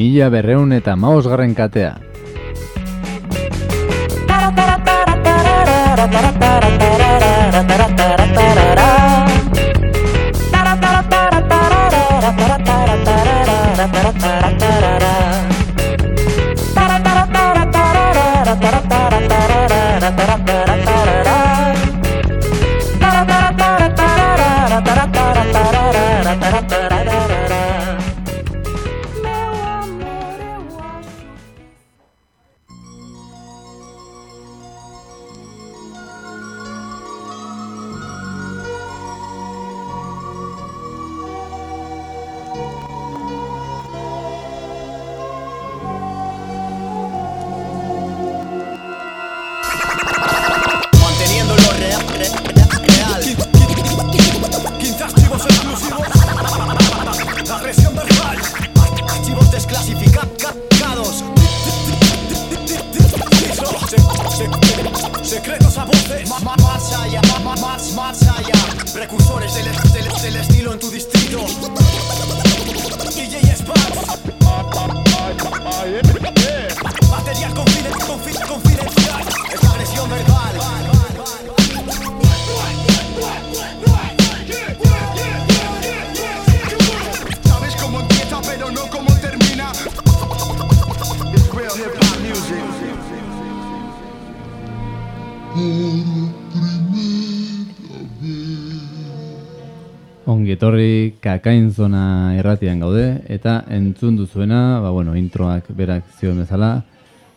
Mila berreun eta maosgarren katea. Manteniendo Ongi etorri kakain zona erratian gaude, eta entzun duzuena, ba, bueno, introak berak zion bezala,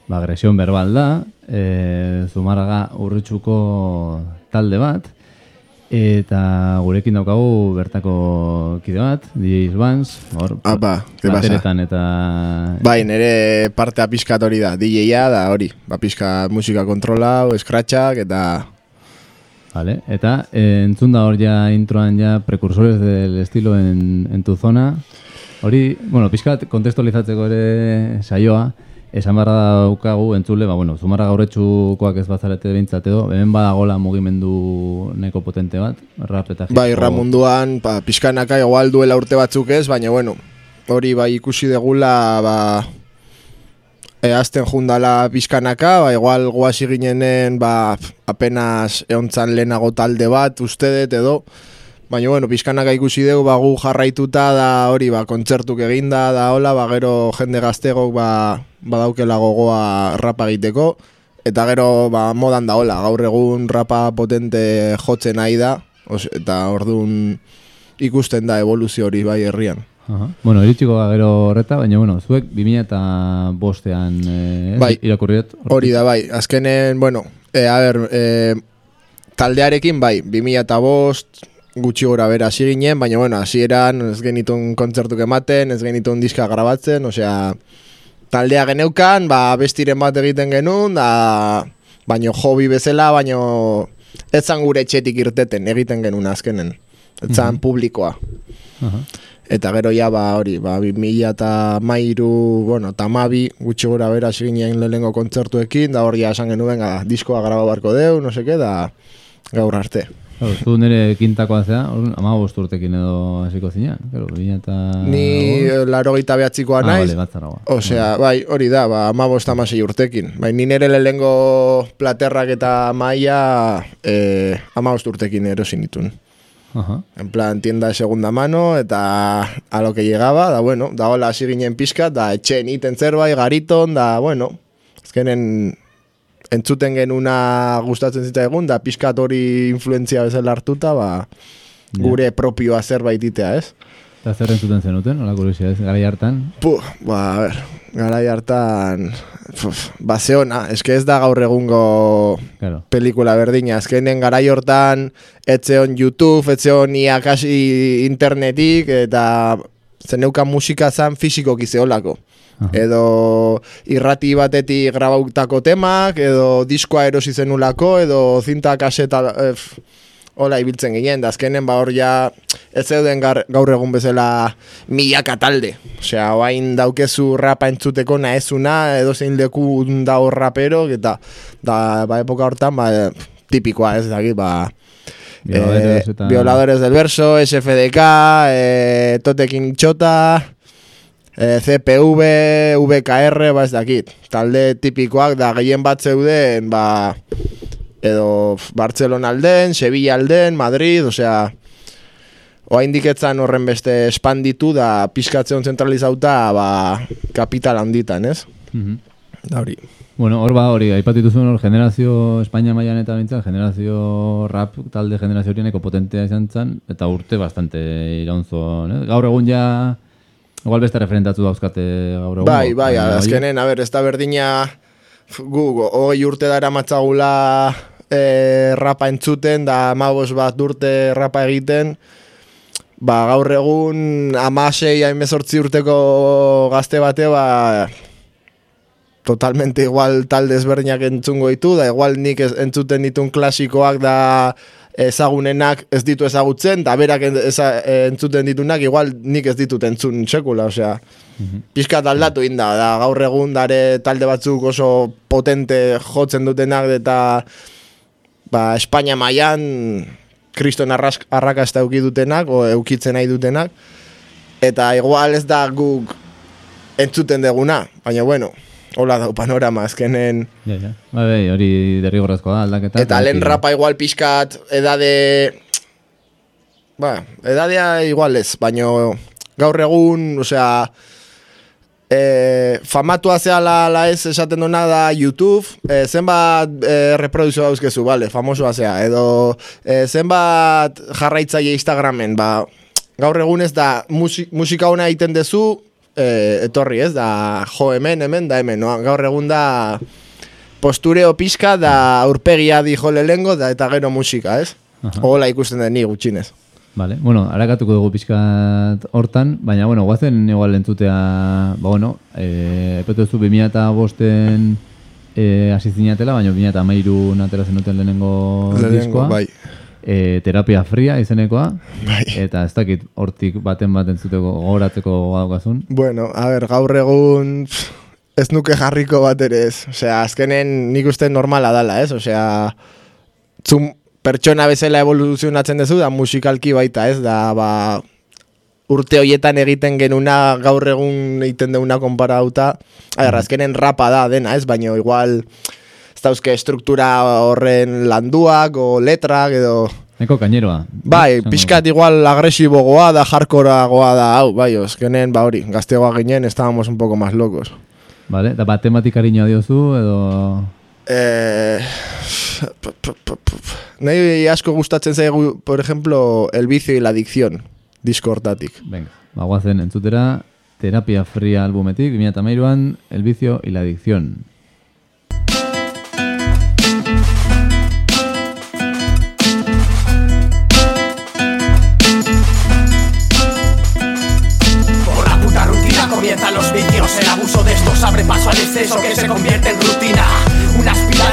ba, agresion berbal da, e, Zumarraga urritxuko talde bat, eta gurekin daukagu bertako kide bat, DJ Svans, hor, Apa, eta... Bai, nire partea pixkat hori da, DJ-a da hori. Ba, pixka musika kontrola, scratchak eta... Vale, eta eh, entzun da hor ja introan ja precursores del estilo en, en tu zona. Hori, bueno, pixkat kontestualizatzeko ere saioa, esan barra daukagu entzule, ba, bueno, zumarra gaurretxukoak ez bazarete behintzat edo, hemen badagola mugimendu neko potente bat, rap eta Bai, hop. ramunduan, ba, pixkanaka igual duela urte batzuk ez, baina bueno, hori bai ikusi degula, ba, e, azten jundala pixkanaka, ba, igual guasi ginenen, ba, apenas eontzan lehenago talde bat, uste dut edo, baina bueno, pixkanaka ikusi dugu, ba, gu jarraituta da hori, ba, kontzertuk eginda, da hola, ba, gero jende gaztegok, ba, badaukela gogoa rapa egiteko, eta gero ba, modan da hola, gaur egun rapa potente jotzen nahi da, os, eta orduan ikusten da evoluzio hori bai herrian. Aha. Bueno, iritsiko da gero horreta, baina bueno, zuek 2000 eta bostean eh, Bai. irakurriet. Hori da bai, azkenen, bueno, e, a ber, e, taldearekin bai, 2000 eta bost, gutxi gora bera hasi ginen, baina bueno, hasieran ez genitun kontzertuk ematen, ez genitun diska grabatzen, osea, taldea geneukan, ba, bestiren bat egiten genuen, da, baino hobi bezala, baino ez zan gure etxetik irteten egiten genuen azkenen, ez zan publikoa. Aha. Eta gero ja ba hori, ba 2000 eta mairu, bueno, eta mabi, gutxi gora bera hasi ginen lehenengo kontzertuekin, da hori ja esan genuen, diskoa graba barko deu, no seke, da gaur arte. Claro, zu nire kintakoa zea, ama urtekin edo hasiko zinean. Claro, 2000 eta... Ni eh, laro gita behatzikoa ah, naiz, vale, osea, bai, hori da, ba, amabost amasei urtekin. Bai, ni nire lehenengo platerrak eta maia eh, amabost urtekin erosin nitun. Aha. En plan, tienda de segunda mano, eta a lo que llegaba, da bueno, da hola hasi ginen pixka, da etxeen iten zerbait, gariton, da bueno, azkenen entzuten genuna gustatzen zitzaigun, da pixkat hori influentzia bezala hartuta, ba, gure propioa zerbait itea, ez? Eta zer entzuten zenuten, hola kuriosia ez, garai hartan. Puh, ba, a ber, garai hartan, puf, ba, zeona, eske ez da gaur egungo Claro. pelikula berdina, azkenen garai hortan etzeon YouTube, etzeon iakasi internetik, eta zeneukan musika zan fisikoki zeolako. Edo irrati batetik grabautako temak, edo diskoa erosi zenulako, edo zinta kaseta, eh, f- hola ibiltzen ginen, da azkenen ba hor ja ez zeuden gaur egun bezala milaka talde. Osea, oain daukezu rapa entzuteko naezuna, edo zein leku da hor rapero, eta da, ba, epoka hortan, ba, tipikoa ez dakit, ba, Violadores eh, eta- Violadores del Verso, SFDK, eh, Totekin Txota, eh, CPV, VKR, ba ez dakit. Talde tipikoak da gehien bat zeuden, ba, edo Barcelona alden, Sevilla alden, Madrid, osea, oaindik etzan horren beste espanditu da pizkatzen zentralizauta ba, kapital handitan, ez? Mhm. Da hori. Bueno, hor ba, hori, aipatu dituzuen hor, generazio Espainia mailan eta bintzen, generazio rap talde generazio horieneko potentea izan zen, eta urte bastante iraunzo, ne? Gaur egun ja, igual beste referentatu dauzkate gaur egun. Bai, bai, azkenen, a ber, ez da berdina gu, hogei urte dara matzagula e, rapa entzuten, da amabos bat urte rapa egiten, ba, gaur egun amasei hainbezortzi urteko gazte bate, ba, totalmente igual talde ezberdinak entzungo ditu, da igual nik entzuten ditun klasikoak da ezagunenak ez ditu ezagutzen, da berak eza, entzuten ditunak igual nik ez ditut entzun sekula, osea, pixkat aldatu inda, da gaur egun dare talde batzuk oso potente jotzen dutenak eta ba, Espainia mailan kriston arrakasta euki dutenak, o eukitzen nahi dutenak, eta igual ez da guk entzuten deguna, baina bueno, hola dau panorama, azkenen... Ja, ja. Bai, bai, hori derrigorrezkoa da, aldaketa. Eta lehen rapa igual pixkat edade... Ba, edadea igual ez, baina gaur egun, osea... E, famatua zehala la ez esaten duna da YouTube, e, zenbat e, reproduzio dauzkezu, bale, famosoa zea, edo e, zenbat jarraitzaile Instagramen, ba, gaur egun ez da musi, musika ona egiten dezu, e, etorri ez, da jo hemen, hemen, da hemen, no? gaur egun da postureo pixka da aurpegia dijo lehengo da eta gero musika, ez? Hola ikusten den ni gutxinez. Vale, bueno, harakatuko dugu pixkat hortan, baina, bueno, guazen igual entzutea, ba, bueno, eh, epetu zu 2005-en eh, hasi zinatela, baina 2008 atera zenuten lehenengo, Lehenengo, diskoa. bai. Eh, terapia fria izenekoa, Bai. eta ez dakit hortik baten bat entzuteko gogoratzeko daukazun. Bueno, a ber, gaur egun ez nuke jarriko bat ere ez. Osea, azkenen nik uste normala dala, ez? Osea, zum pertsona bezala evoluzionatzen dezu, da musikalki baita, ez? Da, ba, urte hoietan egiten genuna gaur egun egiten deuna konparauta. A ber, azkenen rapa da dena, ez? Baina igual dauzke struktura horren landuak o letrak edo... Eko kaineroa. Bai, pixkat igual agresibogoa da, hardcoreagoa da, hau, bai, ozkenen, ba hori, gaztegoa ginen, estábamos un poco más locos. Vale, eta bat tematikariñoa diozu, edo... Eh, nahi asko gustatzen zaigu, por ejemplo, El vicio y la adicción, disko hortatik. Venga, ba, guazen entzutera, terapia fria albumetik, 2008an, El vicio y la adicción. Comienzan los vicios. El abuso de estos abre paso al exceso que se convierte en rutina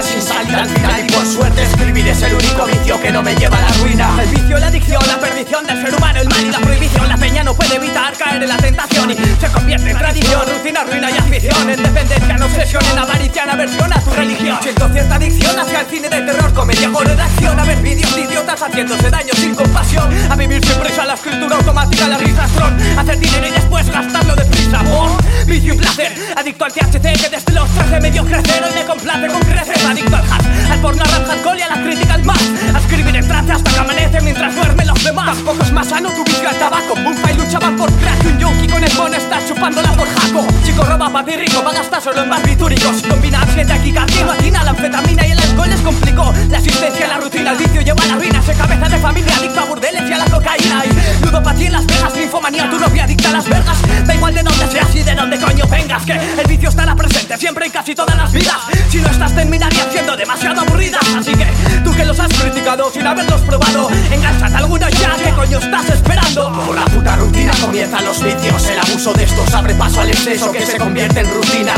sin salida al final y por suerte escribir es el único vicio que no me lleva a la ruina. El vicio, la adicción, la perdición del ser humano, el mal y la prohibición. La peña no puede evitar caer en la tentación y se convierte en tradición Rutina, ruina y afición, en dependencia, en obsesión, en avaricia, en aversión a tu religión. Siento cierta adicción hacia el cine de terror, comedia o de acción A ver vídeos de idiotas haciéndose daño sin compasión. A vivir sin prisa, la escritura automática, la risastrón Hacer dinero y después gastarlo deprisa. Por vicio y placer, adicto al THC que desde los 13 me dio crecer. Hoy me complace con adicto al hash Al porno, al alcohol y a la crítica al más. A escribir en trance hasta que amanece mientras duermen los demás. Tampoco es más sano tu vicio al tabaco. Bufa y luchaba por crack y un yonki con el mono está chupándola por jaco. Chico roba papi rico, va a gastar solo en barbitúricos Combina ansiedad y casino, atina la anfetamina y el alcohol les complicó. La asistencia, la rutina, el vicio lleva a la ruina. Se cabeza de familia adicto a burdeles y a la cocaína. Y ludopatía en las vegas, ninfomanía, tu novia adicta a las vergas. Da igual de dónde seas y de dónde coño vengas Que el vicio está la presente siempre en casi todas las vidas. Si no estás terminarías siendo demasiado aburridas Así que tú que los has criticado sin haberlos probado Engánchate alguno ya, ¿qué coño estás esperando? Por la puta rutina comienzan los vicios. El abuso de estos abre paso al exceso que se convierte en rutina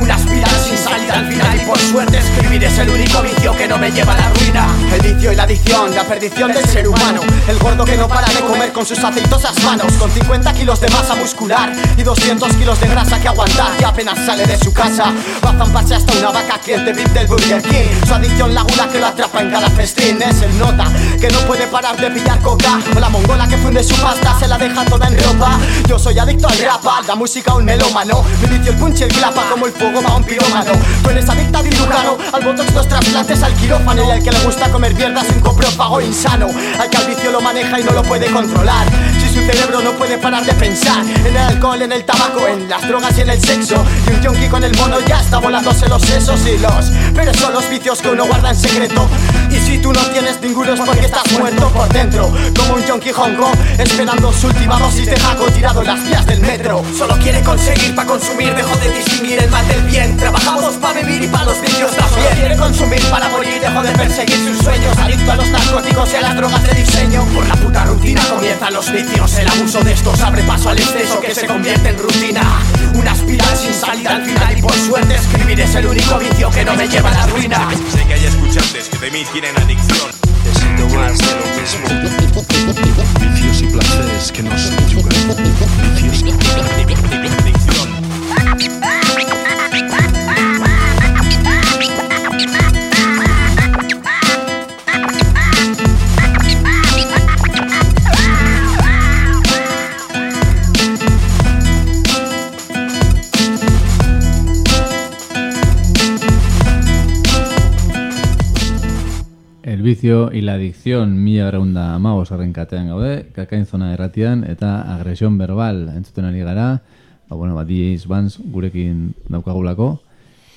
Una espiral sin salida al final. Y por suerte escribir es el único vicio que no me lleva a la ruina. El vicio y la adicción, la perdición del ser humano. El gordo que no para de comer con sus aceitosas manos. Con 50 kilos de masa muscular y 200 kilos de grasa que aguantar. Y apenas sale de su casa Va a zamparse hasta una vaca cliente VIP del Burger King. Su adicción la gula que lo atrapa en cada festín. Es el nota que no puede parar de pillar coca. O la mongola que funde su pasta se la deja toda en ropa. Yo soy adicto al rap, la música un melómano. Mi vicio el punch y el clapa como el fuego va un pirómano. Tú eres adicta a cirujano, al botox los trasplantes al quirófano Y al que le gusta comer mierda es un coprófago insano. Al que al vicio lo maneja y no lo puede controlar. Si su cerebro no puede parar de pensar En el alcohol, en el tabaco, en las drogas y en el sexo. Y un yonki con el mono ya está volándose los sesos y los Pero son los vicios que uno guarda en secreto tú no tienes ninguno es porque estás muerto por dentro. Como un yonki hongo Esperando su última dosis de jaco tirado en las vías del metro. Solo quiere conseguir para consumir Dejó de distinguir el mal del bien. Trabajamos para vivir y para los vicios también. Solo quiere consumir para morir Dejó de perseguir sus sueños. Adicto a los narcóticos y a las drogas de diseño. Por la puta rutina comienzan los vicios. El abuso de estos abre paso al exceso Que se convierte en rutina. Una espiral sin salida al final Y por suerte escribir es el único vicio Que no me lleva a la ruina. Sé que hay escuchantes que de mí tienen adicción. Necesito más de lo mismo. Vicios y placeres que no se. Vicios Adicción. El vicio y la adicción mila graunda amabos katean gaude, kakain zona erratian eta agresion verbal entzuten ari gara, ba, bueno, ba, DJs Vans gurekin daukagulako,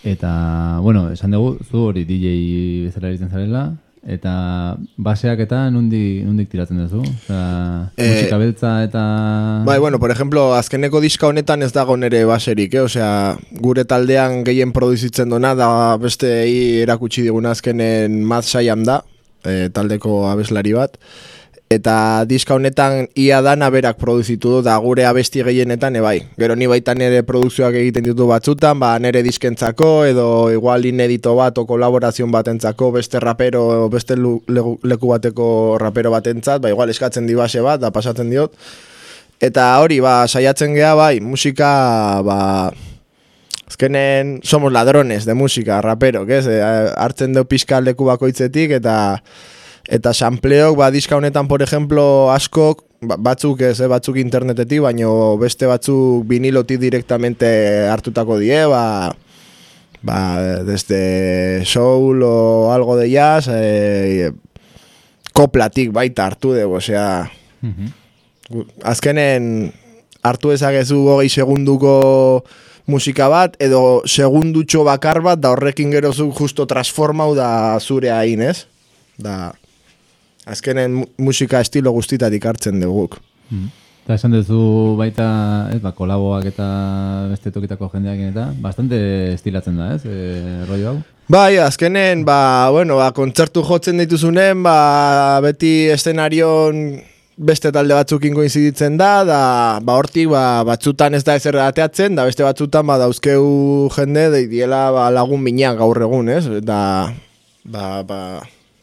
eta, bueno, esan dugu, zu hori DJ bezala egiten zarela, eta baseak eta nundik, nundik tiratzen duzu? Osea, Eh, musika beltza eta... Bai, bueno, por ejemplo, azkeneko diska honetan ez dago nere baserik, eh? Osea, gure taldean gehien produzitzen dona da beste erakutsi diguna azkenen Mad Saiam da, eh, taldeko abeslari bat. Eta diska honetan ia dana berak produzitu du da gure abesti gehienetan ebai. Gero ni baita nere produkzioak egiten ditu batzutan, ba nere diskentzako edo igual inedito bat o kolaborazioan batentzako beste rapero, beste leku bateko rapero batentzat, ba igual eskatzen di base bat, da pasatzen diot. Eta hori, ba, saiatzen gea, bai, musika, ba, azkenen somos ladrones de musika, rapero, ez? E, hartzen deu pixka leku bakoitzetik, eta eta sampleok, ba, diska honetan, por ejemplo, askok, ba- batzuk ez, eh, batzuk internetetik, baino beste batzuk vinilotik directamente hartutako die, ba, ba, desde soul o algo de jazz, eh, koplatik baita hartu dugu, osea, Mhm. Gu- azkenen hartu ezagezu hogei segunduko musika bat, edo segundutxo bakar bat, da horrekin gero zu justo transformau da zure hain, ez? Da, azkenen mu- musika estilo guztitatik hartzen duguk. Eta esan duzu baita, ez, ba, kolaboak eta beste tokitako jendeakin eta, bastante estilatzen da, ez, e, rollo hau? Bai, azkenen, ba, bueno, ba, kontzertu jotzen dituzunen, ba, beti eszenarion beste talde batzukin koinziditzen da, da, ba, hortik, ba, batzutan ez da ezer ateatzen, da beste batzutan, ba, dauzkeu jende, deidiela, ba, lagun minak gaur egun, ez? Da, ba, ba,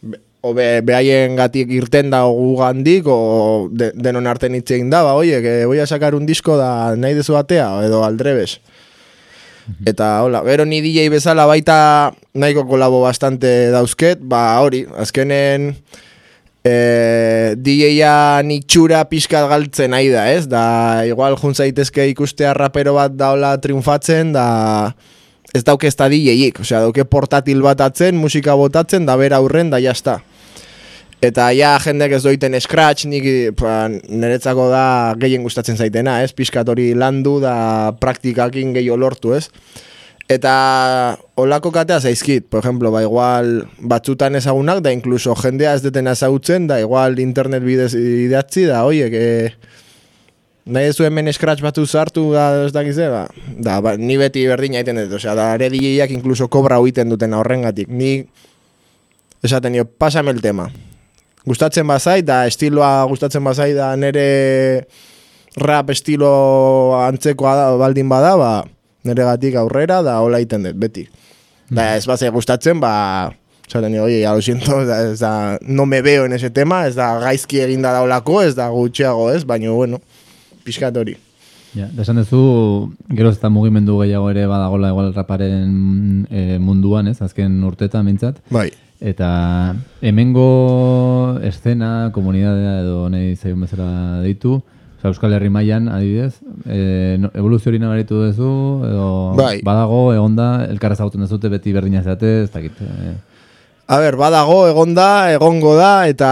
be- obe, behaien gatik irten da gu gandik, o de, denon arten hitz egin da, ba, oie, que voy a sacar un disco da nahi dezu atea, edo aldrebes. Eta hola, gero ni DJ bezala baita nahiko kolabo bastante dauzket, ba hori, azkenen e, DJ-a itxura pixkat galtzen nahi da, ez? Da, igual jun zaitezke ikustea rapero bat daola triunfatzen, da ez dauke ez da DJ-ik, osea, dauke portatil bat atzen, musika botatzen, da bera aurren, da jazta. Eta ja jendek ez doiten scratch, nik pa, niretzako da gehien gustatzen zaitena, ez? Piskat hori landu da praktikakin gehiago lortu, ez? Eta olako katea zaizkit, por ejemplo, ba igual batzutan ezagunak, da incluso jendea ez detena ezagutzen, da igual internet bidez idatzi, da oie, que nahi ez hemen scratch batu sartu da ez dakize, ba, da, ba, ni beti berdina egiten dut, osea, da ere DJak incluso kobra huiten duten horrengatik, ni esaten dio, pasame el tema, gustatzen bazait, da estiloa gustatzen bazait, da nere rap estilo antzekoa da, baldin bada, ba, neregatik aurrera, da hola egiten dut, beti. Da, ez bat gustatzen, ba, esaten oye, ya lo siento, da, ez da, no me veo en ese tema, ez da gaizki eginda daulako, ez da gutxiago ez, baina, bueno, pixkat hori. Ja, da esan duzu, gero ez mugimendu gehiago ere badagola igual raparen e, munduan, ez, azken urtetan mintzat. Bai. Eta hemengo eszena, komunidadea edo nahi zaion bezala deitu, Osa, Euskal Herri mailan adibidez, e, no, evoluzio hori nabaritu duzu, edo Bai. badago, egonda, elkarra zagutzen dezute, beti berdina zate, ez dakit. E, A ber, badago, egon da, egongo da, eta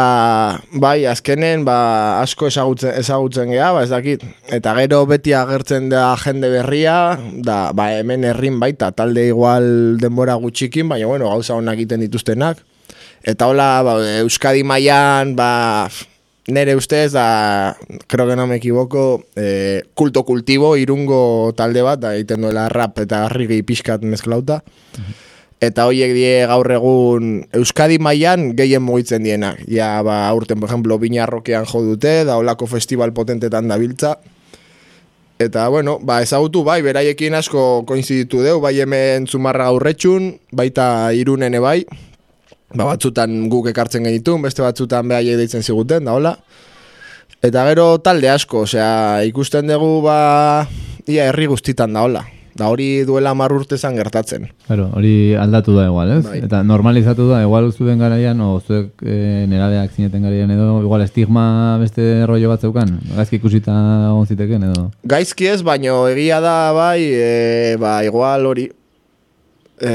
bai, azkenen, ba, asko ezagutzen, ezagutzen geha, ba, ez dakit. Eta gero beti agertzen da jende berria, da, ba, hemen herrin baita, talde igual denbora gutxikin, baina, bueno, gauza honak egiten dituztenak. Eta hola, ba, Euskadi mailan, ba, nere ustez, da, creo que no me equivoco, eh, kulto kultibo, irungo talde bat, da, egiten duela rap eta harrigi pixkat mezklauta. Eta hoiek die gaur egun Euskadi mailan gehien mugitzen dienak. Ja, ba, aurten, por ejemplo, Biñarrokean jo dute, da olako festival potentetan dabiltza. Eta, bueno, ba, ezagutu, bai, beraiekin asko koinziditu deu, bai hemen zumarra gaurretxun, baita irunene bai. Ba, batzutan guk ekartzen genitun, beste batzutan behaiek deitzen ziguten, da hola. Eta gero talde asko, osea, ikusten dugu, ba, ia herri guztitan da hola. Da hori duela hamar urte zan gertatzen. Claro, hori aldatu da igual, ez? Bai. Eta normalizatu da, igual zuen garaian, o zuek e, nerabeak zineten garaian edo, igual estigma beste rollo bat zeukan? Gaizki ikusita egon ziteken edo? Gaizki ez, baino egia da bai, e, ba, igual hori. E,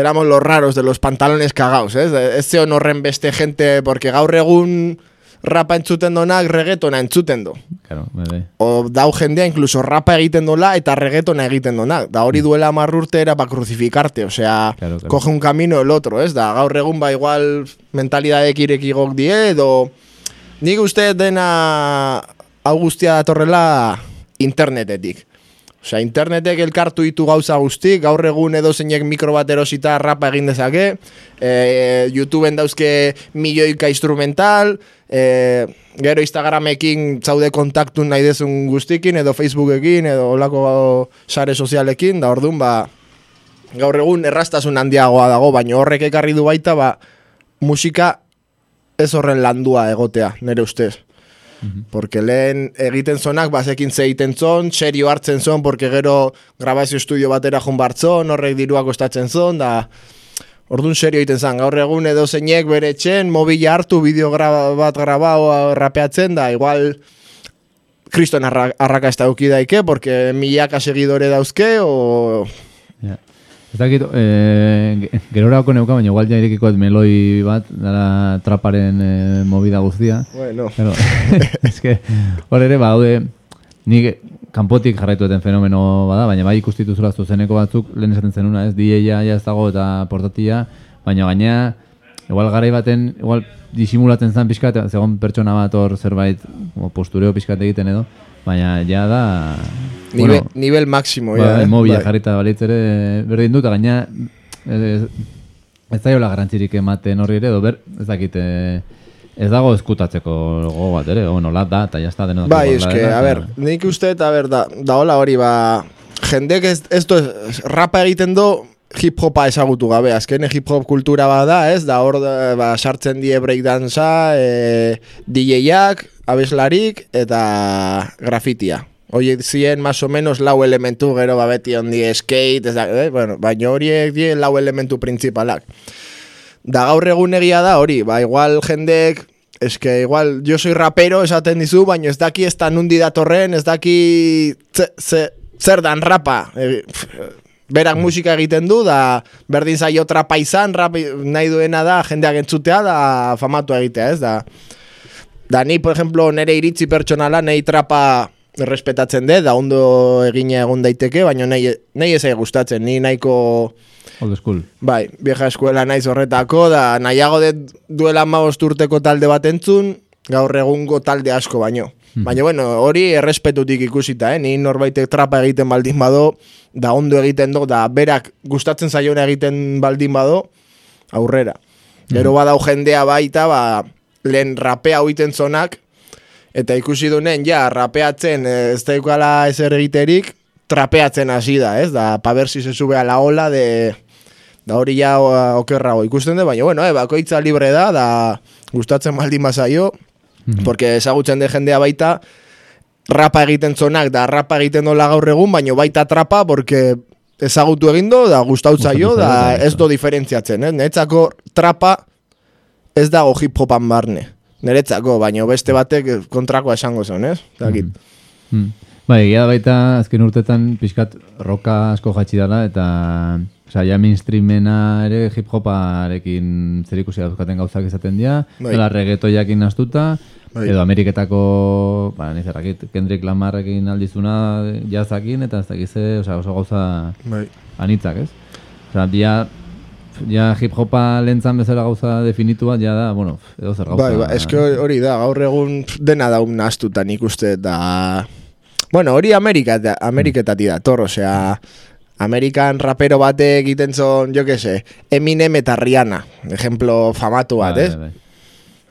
éramos los raros de los pantalones cagados, ez? Ez zeon horren beste gente, porque gaur egun rapa entzuten donak regetona entzuten do. Claro, bai. O dau jendea incluso rapa egiten dola eta regetona egiten donak. Da hori duela hamar urte era pa crucificarte, osea, Claro, claro. coge un camino el otro, ez? Da gaur egun ba igual mentalidadek irekigok die edo nik uste dena hau guztia datorrela internetetik. Osea, internetek elkartu ditu gauza guztik, gaur egun edo zeinek mikro bat erosita rapa egin dezake, e, YouTubeen dauzke milioika instrumental, e, gero Instagramekin zaude kontaktu nahi dezun guztikin, edo Facebookekin, edo olako sare sozialekin, da orduan, ba, gaur egun errastasun handiagoa dago, baina horrek ekarri du baita, ba, musika ez horren landua egotea, nire ustez. Porque lehen egiten zonak, bazekin ze egiten zon, serio hartzen zon, porque gero grabazio estudio batera jun bartzon, horrek dirua kostatzen zon, da... Orduan serio egiten zan, gaur egun edo zeinek bere etxen, mobila hartu, bideo graba, bat grabao rapeatzen, da igual kriston arra, arrakasta eduki daike, porque milaka segidore dauzke, o... Ez dakit, e, gerorako neuka, baina igual ja irekikoet meloi bat, dara traparen e, movida guztia. Bueno, Claro, es que hor ere badaude nik kanpotik jarraitu eten fenomeno bada, baina bai ikustituzula zuzeneko batzuk lehen esaten zenuna, ez? DJ-a ja ez dago eta portatia, baina gaina igual garai baten, igual disimulatzen zen pixkat, zegoen pertsona bat hor zerbait postureo pixkat egiten edo, baina ja da... nivel, nivel máximo, Ba, ja, eh? mobila Bai. jarrita balitz ere berdin dut, gaina ez, ez zaiola garantzirik ematen horri ere, edo ber, ez dakit, eh, ez dago eskutatzeko gogo bat ere, bueno, lat da, eta jazta deno Bai, eske, a ber, nik uste a ber, da, da hola hori, ba, jendek ez, ez du, rapa egiten do, hip hopa ezagutu gabe, azken hip hop kultura bada, ez, da hor, da, ba, sartzen die breakdansa, e, DJ-ak, abeslarik, eta grafitia. Oie zien más o menos lau elementu, gero ba beti ondi skate, ez da, eh? bueno, baina horiek die lau elementu printzipalak. Da gaur egun egia da hori, ba igual jendek, eske igual yo soy rapero esaten dizu, baina ez daki ez da nundi datorren, ez daki ze, ze, zer dan rapa. E, berak musika egiten du, da berdin zaio trapa izan, rap nahi duena da jendeak entzutea, da famatu egitea, ez da. Da ni, por ejemplo, nere iritzi pertsonala, nahi trapa respetatzen dut, da ondo egina egon daiteke, baina nahi, nahi ezai gustatzen, ni nahiko... Old school. Bai, vieja eskuela naiz horretako, da nahiago dut duela maost urteko talde bat entzun, gaur egungo talde asko baino. Baina, bueno, hori errespetutik ikusita, eh? Ni norbaitek trapa egiten baldin bado, da ondo egiten do, da berak gustatzen zaiona egiten baldin bado, aurrera. Gero badau jendea baita, ba, lehen rapea egiten zonak, Eta ikusi dunen, ja, rapeatzen eh, ez daukala ezer egiterik, trapeatzen hasi da, ez? Da, pa ver si se sube a la ola de... Da hori ja okerrago ikusten du, baina, bueno, eh, bakoitza libre da, da gustatzen baldin bazaio, porque ezagutzen de jendea baita, rapa egiten zonak, da rapa egiten dola gaur egun, baina baita trapa, porque ezagutu egindo, da gustautzaio, da ez do diferentziatzen, eh? Neretzako trapa ez dago hip hopan barne. Neretzako, baina beste batek kontrakoa esango zen, ez? Dakit. Hmm. Bai, egia da baita azken urtetan pixkat roka asko jatxi dela eta Osea, ja mainstreamena ere hip hoparekin zer ikusi dauzkaten gauzak izaten dira, Bai. dela reggaetoiakin astuta, Bai. edo Ameriketako, ba, niz errakit, Kendrick Lamarrekin aldizuna jazakin, eta ez dakize, osea, oso gauza Bai. anitzak, ez? Osea, ja, ja hip hopa lentzan bezala gauza definitu bat, ja da, bueno, edo zer gauza. Bai, ba, eske hori da, gaur egun dena daun nastuta nik uste, da... Bueno, hori Amerika, Ameriketati dator, osea... Amerikan rapero batek egiten zon, jo que se, Eminem eta Rihanna, ejemplo famatu bat, Bai, ez? bai, bai.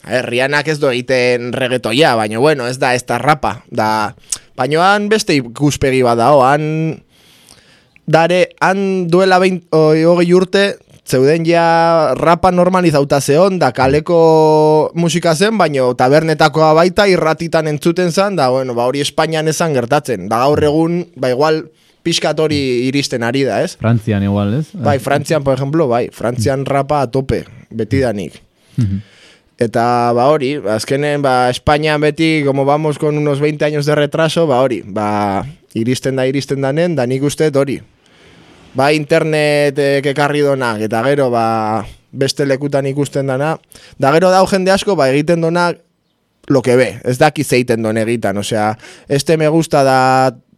Eh, Rihannak ez do egiten reggaetoia, baina bueno, ez da ez da rapa. Da, baina han beste ikuspegi bat dao, han dare, han duela behin, oi, hogei urte, zeuden ja rapa normalizauta zeon, da kaleko musika zen, baina tabernetakoa baita irratitan entzuten zen, da bueno, ba hori Espainian esan gertatzen. Da gaur egun, ba igual, pixkat hori iristen ari da, ez? Frantzian igual, ez? Bai, Frantzian, por ejemplo, bai, Frantzian rapa a tope, betidanik. Eta ba hori, azkenen ba Espainian beti, como vamos con unos 20 años de retraso, ba hori, ba iristen da iristen danen, da nik uste hori. Ba internet eh, ekarri donak, eta gero ba beste lekutan ikusten dana. Da gero dau jende asko, ba egiten donak lo que ve, ez daki zeiten don egitan, osea, este me gusta da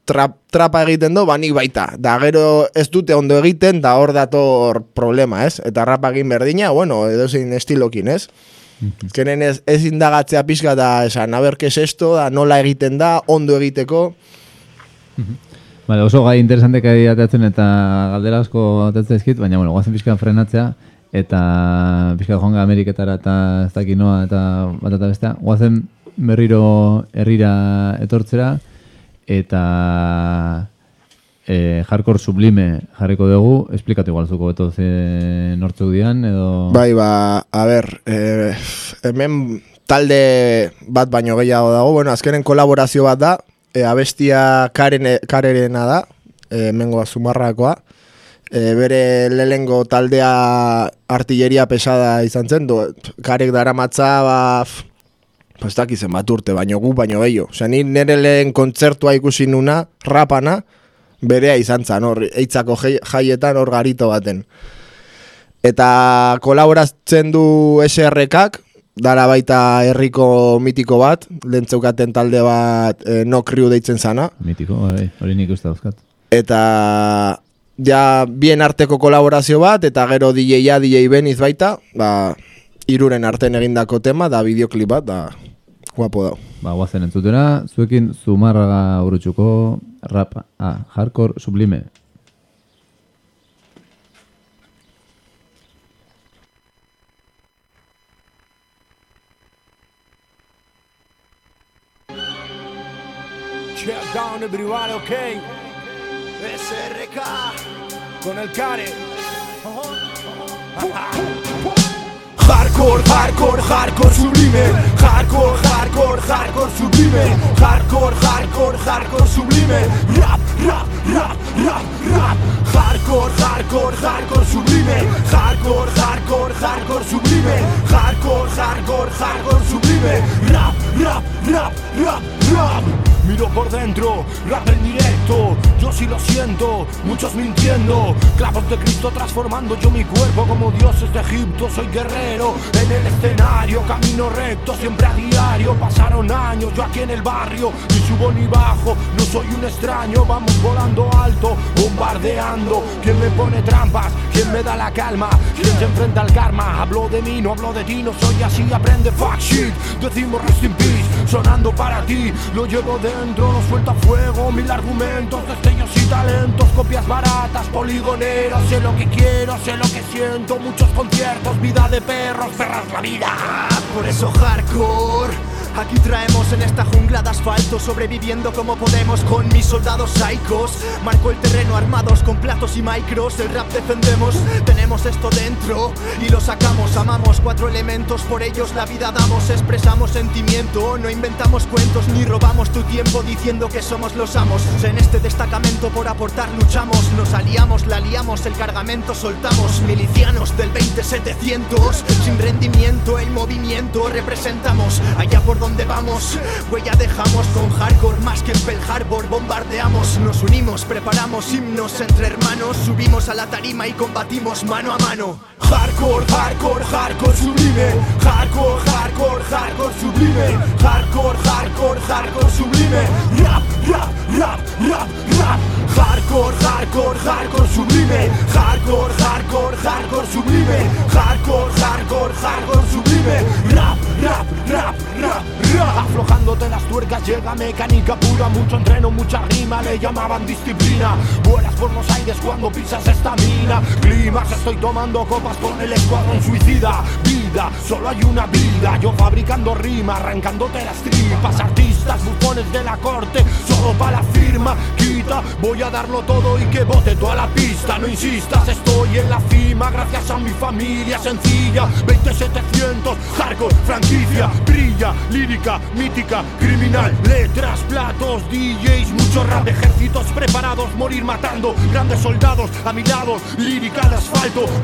trap, trapa egiten do, ba nik baita. Da gero ez dute ondo egiten, da hor dator problema, ez? Eta rapa egin berdina, bueno, edozein estilokin, ez? Kenen ez, ez indagatzea pixka da esan, a ber, kes esto, da nola egiten da, ondo egiteko. Vale, oso gai interesantek ari ateatzen eta galdera asko ateatzen ezkit, baina bueno, guazen pixka frenatzea eta pixka joanga Ameriketara eta ez dakit noa eta bat eta bestea. Guazen berriro herrira etortzera eta e, hardcore sublime jarriko dugu, esplikatu igual zuko beto ze nortzuk dian edo... Bai, ba, a ber, eh, hemen talde bat baino gehiago dago, bueno, azkenen kolaborazio bat da, e, abestia Karen, Karerena da, e, mengoa zumarrakoa, e, bere lehengo taldea artilleria pesada izan zen, do, karek daramatza, ba, f- pues dakizen bat urte, baino gu, baino gehiago. Osea, ni nire lehen kontzertua ikusi nuna, rapana, berea izan zen, hor, eitzako jai- jaietan hor garito baten. Eta kolaboratzen du SRKak, dara baita herriko mitiko bat, lentzeukaten talde bat e, no crew deitzen zana. Mitiko, bai, hori nik uste dauzkat. Eta ja bien arteko kolaborazio bat, eta gero DJ-a, DJ Beniz baita, ba, iruren arten egindako tema, da videoklip bat, da guapo dau. Ba, guazen entzutera, zuekin zumarraga urutxuko rap, ah, hardcore sublime. Down everybody, ok. SRK con el care. Hardcore, hardcore, hardcore sublime. Hardcore, hardcore, hardcore sublime. Hardcore, hardcore, hardcore sublime. Rap, rap, rap, rap, rap. Hardcore, hardcore, hardcore sublime. Hardcore, hardcore, hardcore sublime. Hardcore, hardcore, hardcore sublime. Rap, rap, rap, rap, rap. Miro por dentro, rap en directo, yo sí lo siento, muchos mintiendo, clavos de Cristo transformando yo mi cuerpo como dioses de Egipto, soy guerrero en el escenario, camino recto siempre a diario, pasaron años yo aquí en el barrio, ni subo ni bajo, no soy un extraño, vamos volando alto, ¿quién me pone trampas? ¿Quién me da la calma? ¿Quién se enfrenta al karma? Hablo de mí, no hablo de ti, no soy así, aprende fuck shit, decimos rest in peace, sonando para ti, lo llevo dentro, no suelta fuego, mil argumentos, destellos y talentos, copias baratas, poligoneros, sé lo que quiero, sé lo que siento, muchos conciertos, vida de perros, perras la vida. Por eso hardcore, Aquí traemos en esta jungla de asfalto, sobreviviendo como podemos con mis soldados psicos. Marco el terreno armados con platos y micros, el rap defendemos, tenemos esto dentro y lo sacamos. Amamos cuatro elementos, por ellos la vida damos, expresamos sentimiento, no inventamos cuentos ni robamos tu tiempo diciendo que somos los amos. En este destacamento por aportar luchamos, nos aliamos, la liamos, el cargamento soltamos. Milicianos del 20700, sin rendimiento el movimiento representamos. Allá por donde vamos, huella dejamos con hardcore más que en Pearl Harbor bombardeamos. Nos unimos, preparamos himnos entre hermanos, subimos a la tarima y combatimos mano a mano. Hardcore, hardcore, hardcore sublime. Hardcore, hardcore, hardcore sublime. Hardcore, hardcore, hardcore sublime. Rap, rap, rap, rap, rap. Hardcore, hardcore, hardcore sublime. Hardcore, hardcore, hardcore sublime. Hardcore, hardcore, hardcore sublime. Rap, rap, rap, rap, rap. Aflojándote las tuercas llega mecánica pura. Mucho entreno, mucha rima, le llamaban disciplina. Vuelas por los aires cuando pisas esta mina. Climas, estoy tomando copas con el escuadrón suicida. Vida, solo hay una vida. Yo fabricando rima, arrancándote las tripas. Artistas, bufones de la corte, solo para la firma. Quita, voy a darlo todo y que bote toda la pista. No insistas, estoy en la cima. Gracias a mi familia sencilla. 20700, hardcore, franquicia. Brilla, lírica, mítica, criminal. Letras, platos, DJs, mucho rap. Ejércitos preparados, morir matando. Grandes soldados a mi lado. Lírica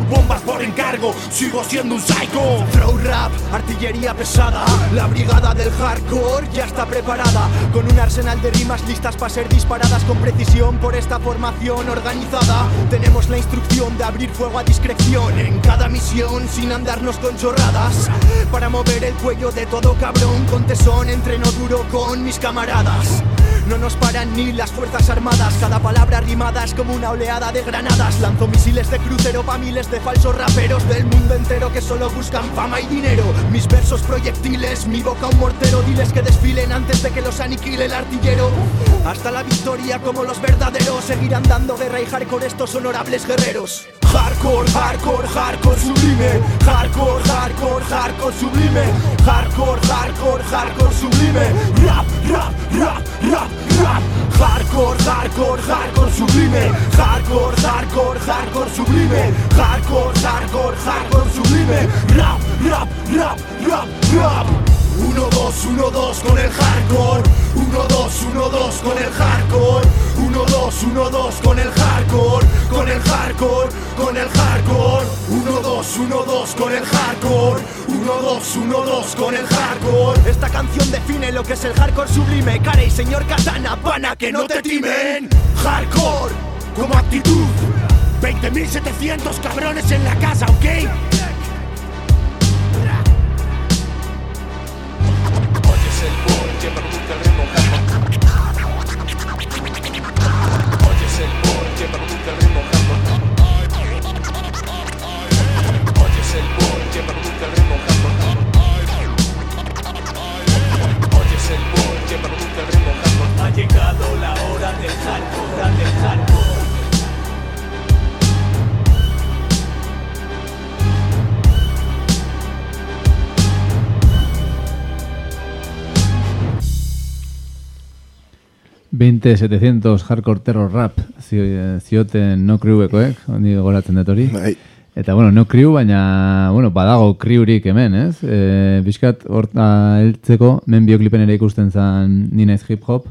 bombas por encargo. Sigo siendo un psycho. Throw rap, artillería pesada. La brigada del hardcore ya está preparada. Con un arsenal de rimas listas para ser disparadas con precisión por esta formación organizada. Tenemos la instrucción de abrir fuego a discreción en cada misión sin andarnos con chorradas. Para mover el cuello de todo cabrón con tesón, entreno duro con mis camaradas. No nos paran ni las fuerzas armadas, cada palabra rimada es como una oleada de granadas. Lanzo misiles de crucero pa' miles de falsos raperos del mundo entero que solo buscan fama y dinero. Mis versos proyectiles, mi boca un mortero, diles que desfilen antes de que los aniquile el artillero. Hasta la victoria como los verdaderos, seguirán dando guerra y hardcore estos honorables guerreros. Hardcore, hardcore, hardcore sublime. Hardcore, hardcore, hardcore sublime. Hardcore, hardcore, hardcore sublime. Rap, rap, rap, rap, rap. Hardcore, hardcore, hardcore sublime. Hardcore, hardcore, hardcore sublime. Hardcore, hardcore, hardcore sublime. Rap, rap, rap, rap, rap. 1, 2, 1, 2 con el hardcore. 1, 2, 1, 2 con el hardcore. 1, 2, 1, 2 con el hardcore. Con el hardcore, con el hardcore. 1, 2, 1, 2 con el hardcore. 1, 2, 1, 2 con el hardcore. Esta canción define lo que es el hardcore sublime. Cara y señor Katana, pana, que no te timen. Hardcore, como actitud. 20.700 cabrones en la casa, ¿ok? El boom que produce el ritmo hardcore. Oyes el boom que produce el ritmo hardcore. Oyes el boom que produce el ritmo hardcore. Oyes el boom que produce el ritmo hardcore. Ha llegado la hora del hardcore, del hardcore ...20.700 hardcore terror rap... zio- ...zioten no kriubekoek... ...ondi goratzen dut hori... Bai. Eta, bueno, no kriu, baina, bueno, badago kriurik hemen, ez? E, Bizkat, horta heltzeko, men bioklipen ere ikusten zen Ninez Hip Hop.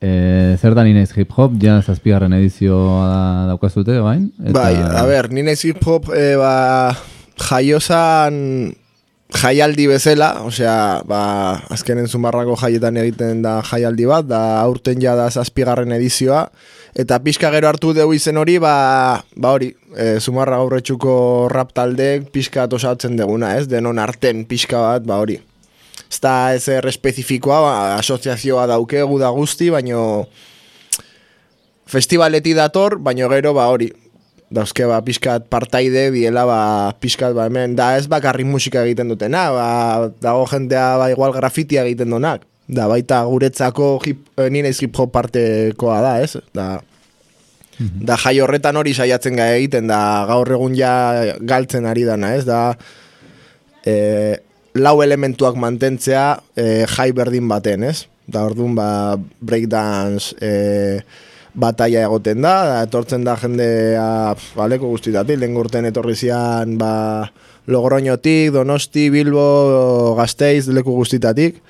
E, zer da Ninez Hip Hop? Ja, zazpigarren edizioa da, daukazute, bain? Bai, a ber, nire hip hop e, ba, jaiozan jaialdi bezala, osea, ba, azkenen zumarrako jaietan egiten da jaialdi bat, da aurten ja da zazpigarren edizioa, eta pixka gero hartu dugu izen hori, ba, ba hori, e, zumarra aurretxuko rap taldeek pixka osatzen deguna, ez, denon arten pixka bat, ba hori. Ez da ezer espezifikoa, ba, asoziazioa daukegu da guzti, baino festivaleti dator, baino gero ba hori, dauzke ba pixkat partaide biela ba pixkat ba hemen da ez bakarri musika egiten dutena ba dago jentea ba igual grafitia egiten donak da baita guretzako hip, eh, nire hip hop partekoa da ez? Da da jai horretan hori saiatzen ga egiten da gaur egun ja galtzen ari dana ez? Da e, lau elementuak mantentzea e, jai berdin baten, ez? Da orduan ba, breakdance e, bataia egoten da, etortzen da jendea baleko guztitatik, lehen urten etorri zian ba, Logroñotik, Donosti, Bilbo, Gasteiz, leku guztitatik.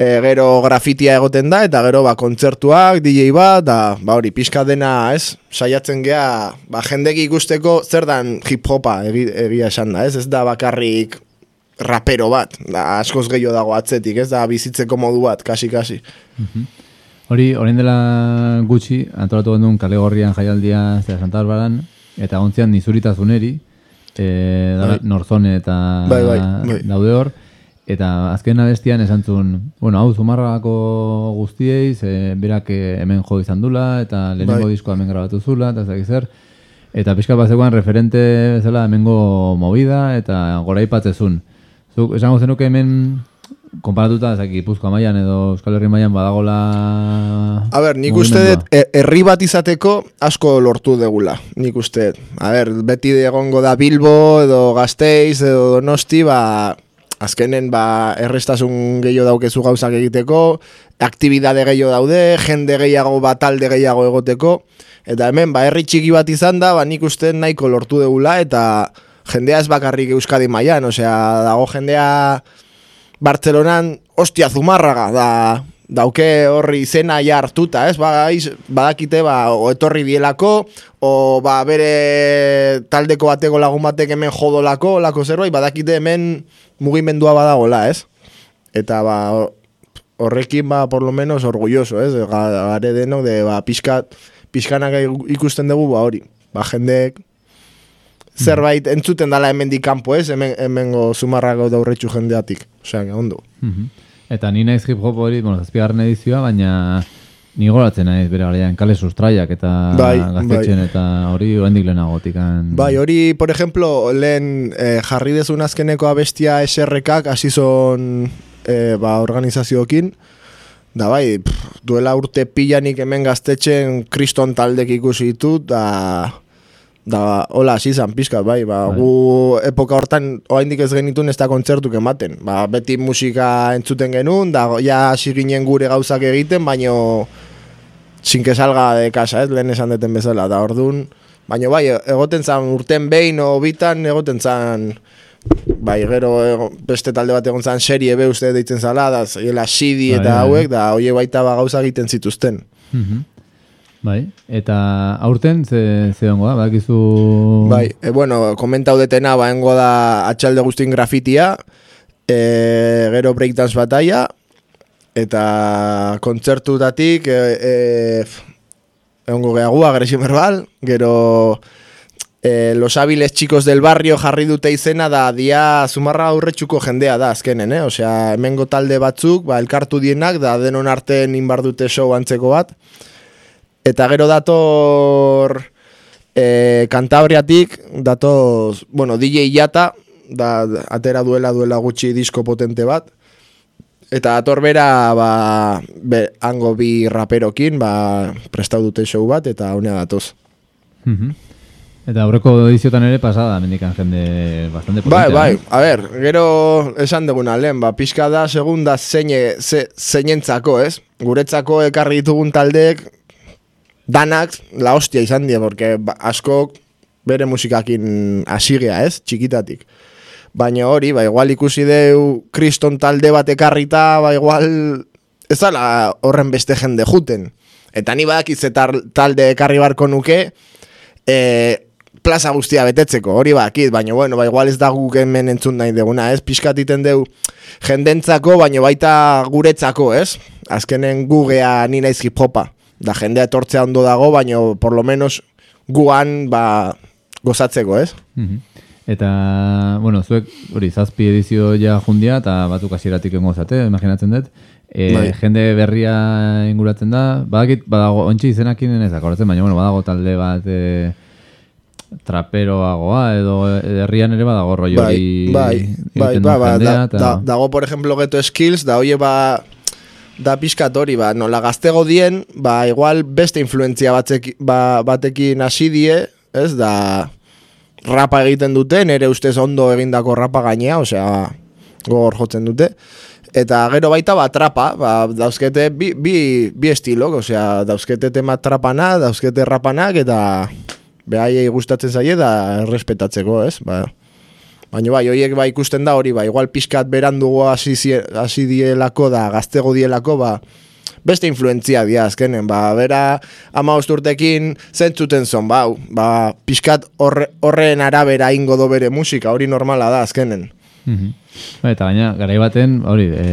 E, gero grafitia egoten da, eta gero ba, kontzertuak, DJ bat, da, ba hori, pixka dena, ez? Saiatzen gea, ba, jendek ikusteko zer dan hip-hopa egi, egia esan da, ez? Ez da bakarrik rapero bat, da, askoz gehiago dago atzetik, ez da bizitzeko modu bat, kasi-kasi. Hori, orain dela gutxi, antolatu genuen kale gorrian jaialdia zera Santa Barbaran, eta gontzian nizuritazuneri, e, da, Bai. norzone eta Bai, bai, bai. daude hor, eta azken abestian esan zuen, bueno, hau zumarragako guztiei, ze berak eh, hemen jo izan dula, eta lehenengo Bai. diskoa hemen grabatu zula, eta ez zer, eta pixka bat referente bezala hemengo movida, eta gora ipatzezun. Zuk, esango zenuke hemen, konparatuta, ezak, Gipuzkoa mailan edo Euskal Herri mailan badagola... A ber, nik uste dut, e- herri bat izateko asko lortu degula, nik uste dut. A ber, beti egongo da Bilbo, edo Gasteiz, edo Donosti, ba, azkenen, ba, errestasun gehiago daukezu gauzak egiteko, aktibidade gehiago daude, jende gehiago bat talde gehiago egoteko, eta hemen, ba, herri txiki bat izan da, ba, nik uste nahiko lortu degula, eta jendea ez bakarrik Euskadi mailan, osea, dago jendea Bartzelonan, ostia, zumarraga, da, dauke horri izena ja hartuta, ez? Ba, iz, badakite, ba, o etorri bielako, o ba, bere taldeko bateko lagun batek hemen jodolako, lako zerbait, badakite hemen mugimendua badagola, ez? Eta, ba, horrekin, ba, por lo menos, orgulloso, ez? Ga- Gare denok, de, ba, pixkat, pixkanak ikusten dugu, ba, hori. Ba, jendeek, zerbait entzuten dala hemendik kanpo, ez? Hemen, hemengo zumarrago daurretxu jendeatik. Osea, ondo. Mhm. Eta ni naiz hip hop hori, bueno, zazpigarren edizioa, baina ni goratzen naiz bere garaian kale sustraiak eta Bai, gaztetxen eta hori oraindik lehenagotik. Bai, hori, por ejemplo, lehen eh, jarri dezun azkeneko abestia SRKak hasi zon eh, ba, organizazioekin, da bai, pff, duela urte pilanik hemen gaztetxen kriston taldek ikusi ditut, da, da hola hasi zan pizkat, bai, ba, Bai. gu epoka hortan oraindik ez genitun ez da kontzertuk ematen, ba, beti musika entzuten genuen, da ja hasi ginen gure gauzak egiten, baino que salga de casa, ez, lehen esan deten bezala, da ordun baina bai, egoten zan urten behin o bitan, egoten zan, bai, gero ego- beste talde bat egon zan serie be uste deitzen zala, da, zela Bai, eta bai. hauek, da, hoie baita ba gauza egiten zituzten. Mhm. Bai, eta aurten ze, ze ongo da, badakizu... Bai, e, bueno, komentau detena, ba, engo da atxalde guztin grafitia, e, gero breakdance bataia, eta kontzertutatik, e, e, egongo gehagu, agresio verbal, gero e, los hábiles chicos del barrio jarri dute izena da dia zumarra aurretxuko jendea da azkenen, eh? Osea, hemengo talde batzuk, ba, elkartu dienak, da denon artean inbar dute show antzeko bat, Eta gero dator e, Kantabriatik, datoz, bueno, DJ Jata, da, atera duela duela gutxi disko potente bat. Eta dator bera, ba, be, hango bi raperokin, ba, prestau dute show bat, eta honea datoz. Mhm. Eta aurreko ediziotan ere pasada, mendikan jende bastante Bai, potentea, bai, eh? a ber, gero esan duguna lehen, ba, pixka da segunda zeine, ze, zeinentzako, ez? Guretzako ekarri ditugun taldeek danak la hostia izan die, porque ba, askok bere musikakin asigea, ez? Txikitatik. Baina hori, ba, igual ikusi deu kriston talde bat ekarrita, ba, igual ez dala horren beste jende juten. Eta ni tar- talde ekarri barko nuke, e, plaza guztia betetzeko, hori bakit, baina bueno, ba, igual ez da guk hemen entzun nahi deguna, ez? Piskat iten deu jendentzako, baina baita guretzako, ez? Azkenen gugea ni naiz hip hopa. Da jendea etortzea ondo dago, baina por lo menos guan, ba, gozatzeko, ez? Mhm. Eta, bueno, zuek, hori, zazpi edizio ja jundia, eta batzuk hasieratik engo zate, imaginatzen dut. E, Bai. Jende berria inguratzen da, badakit, badago, ontsi izenakin ez akoratzen, baina, bueno, badago talde bat e, traperoagoa, edo herrian ere badago roi Bai, bai, bai, egiten ba, duen ba, jendea, da, da, dago, por ejemplo, geto skills, da, oie, ba, da pixkat hori, ba, nola gaztego dien, ba, igual beste influentzia batzeki, ba, batekin hasi die, ez, da, rapa egiten dute, nere ustez ondo egindako rapa gainea, osea, gogor jotzen dute. Eta gero baita ba trapa, ba, dauzkete bi, bi, bi estilok, osea, dauzkete tema trapana, dauzkete rapanak, eta behaiei gustatzen zaie da errespetatzeko, ez? Ba, Baina bai, horiek bai ikusten da hori, ba, igual pixkat berandugo hasi hasi dielako da, gaztego dielako, ba, beste influentzia dia azkenen, ba, bera ama urtekin zentzuten zon, ba, ba, pixkat horre, horren arabera ingo do bere musika, hori normala da azkenen. Mhm. Ba, eta gaina, garai baten, hori, e,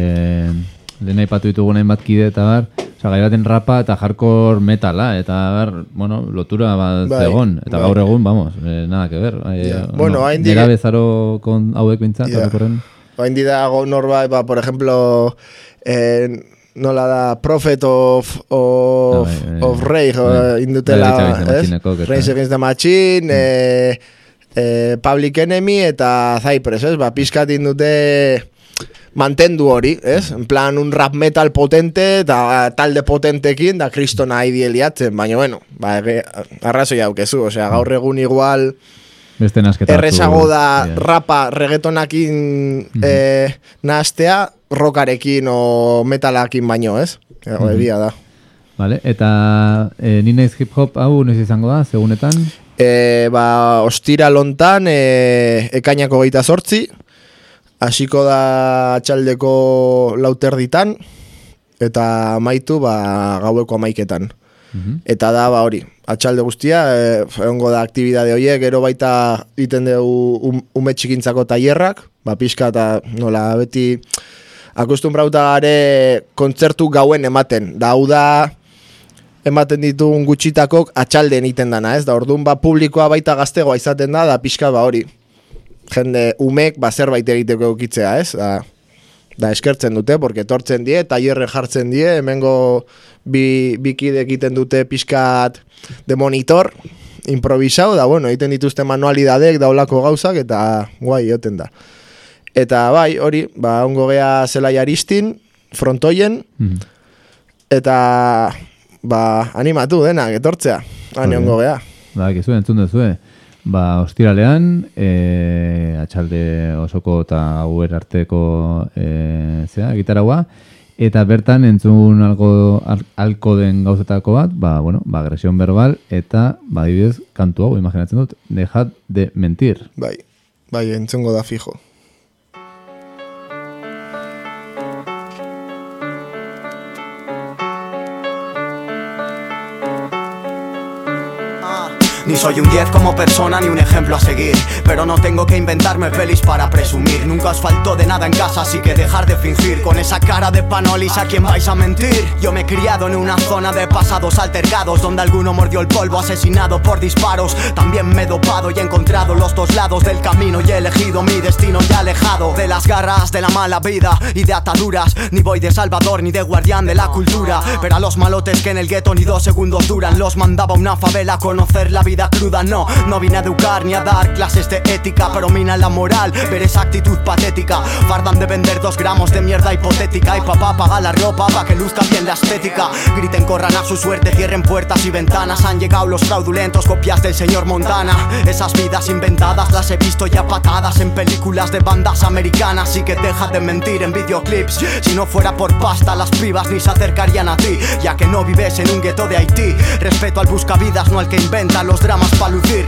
lehen aipatu ditugu hainbat kide eta bar, oza, garai baten rapa eta hardcore metala, eta bar, bueno, lotura bat Bai, zegon, eta bai. gaur egun, vamos, eh, nada que ver. Eh, Ja. Bueno, hain di- Nera bezaro kon hauek bintzat, Ja. orokorren. Bain dago norbait, ba, por ejemplo, eh, nola da, Prophet of, of, Ah, bai, bai. of Rage, Bai. eh, indutela, Rage Against the ez? Machinekoak eta- Rage Against the Machine, eh, eh, Public Enemy eta Cypress, ez? Ba, pizkat indute mantendu hori, ez? En plan, un rap metal potente, eta talde potentekin, da kristona idealiatzen, baina, bueno, ba, ege- arrazoi haukezu, osea, gaur egun igual Beste nasketa. errezago da Ja. rapa reggaetonakin eh, nahaztea rokarekin o metalakin baino, ez? Ego, egia da. Vale, eta e, ni naiz hip hop hau noiz izango da, segunetan? E, ba, ostira lontan, e, ekainako geita sortzi, hasiko da atxaldeko lauterditan, eta amaitu ba, gaueko amaiketan. Mhm. Eta da, ba hori, atxalde guztia, e, egongo da aktibidade horiek, gero baita egiten dugu um, ume txikintzako tailerrak, ba pixka eta nola beti akustumbrauta gare kontzertu gauen ematen. Da, hau da, ematen ditugun gutxitakok atxalden egiten dana, ez? Da, orduan ba publikoa baita gaztegoa izaten da, da pixka ba hori. Jende, umek ba zerbait egiteko eukitzea, ez? Da, da eskertzen dute, porque etortzen die, tailerre jartzen die, hemengo bi, bikide egiten dute pixkat de monitor, improvisau, da bueno, egiten dituzte manualidadek, daulako gauzak, eta guai, joten da. Eta bai, hori, ba, ongo gea zelai aristin, frontoien, Mhm. eta ba, animatu denak, etortzea, hane Hori. ongo gea. Ba, gizu, entzun duzue. Ba, ostiralean, e, atxalde osoko eta hauer arteko e, zea, gitaragua, eta bertan entzun algo, al, alko den gauzetako bat, ba, bueno, ba, agresión verbal, eta, ba, adibidez, kantu hau, imaginatzen dut, dejad de mentir. Bai, bai, entzungo da fijo. Ni soy un 10 como persona ni un ejemplo a seguir. Pero no tengo que inventarme pelis para presumir. Nunca os faltó de nada en casa así que dejar de fingir. Con esa cara de panolis a quien vais a mentir Yo me he criado en una zona de pasados altercados Donde alguno mordió el polvo asesinado por disparos. También me he dopado y he encontrado los dos lados del camino Y he elegido mi destino ya alejado De las garras de la mala vida y de ataduras. Ni voy de salvador ni de guardián de la cultura Pero a los malotes que en el gueto ni dos segundos duran Los mandaba una favela a conocer la vida cruda No, no vine a educar ni a dar clases de ética Pero mina la moral, ver esa actitud patética. Fardan de vender dos gramos de mierda hipotética. Y papá paga la ropa pa' que luzca bien la estética. Griten, corran a su suerte, cierren puertas y ventanas. Han llegado los fraudulentos, copias del señor Montana. Esas vidas inventadas las he visto ya patadas En películas de bandas americanas. Y que deja de mentir en videoclips. Si no fuera por pasta las pibas ni se acercarían a ti. Ya que no vives en un gueto de Haití. Respeto al buscavidas, no al que inventa los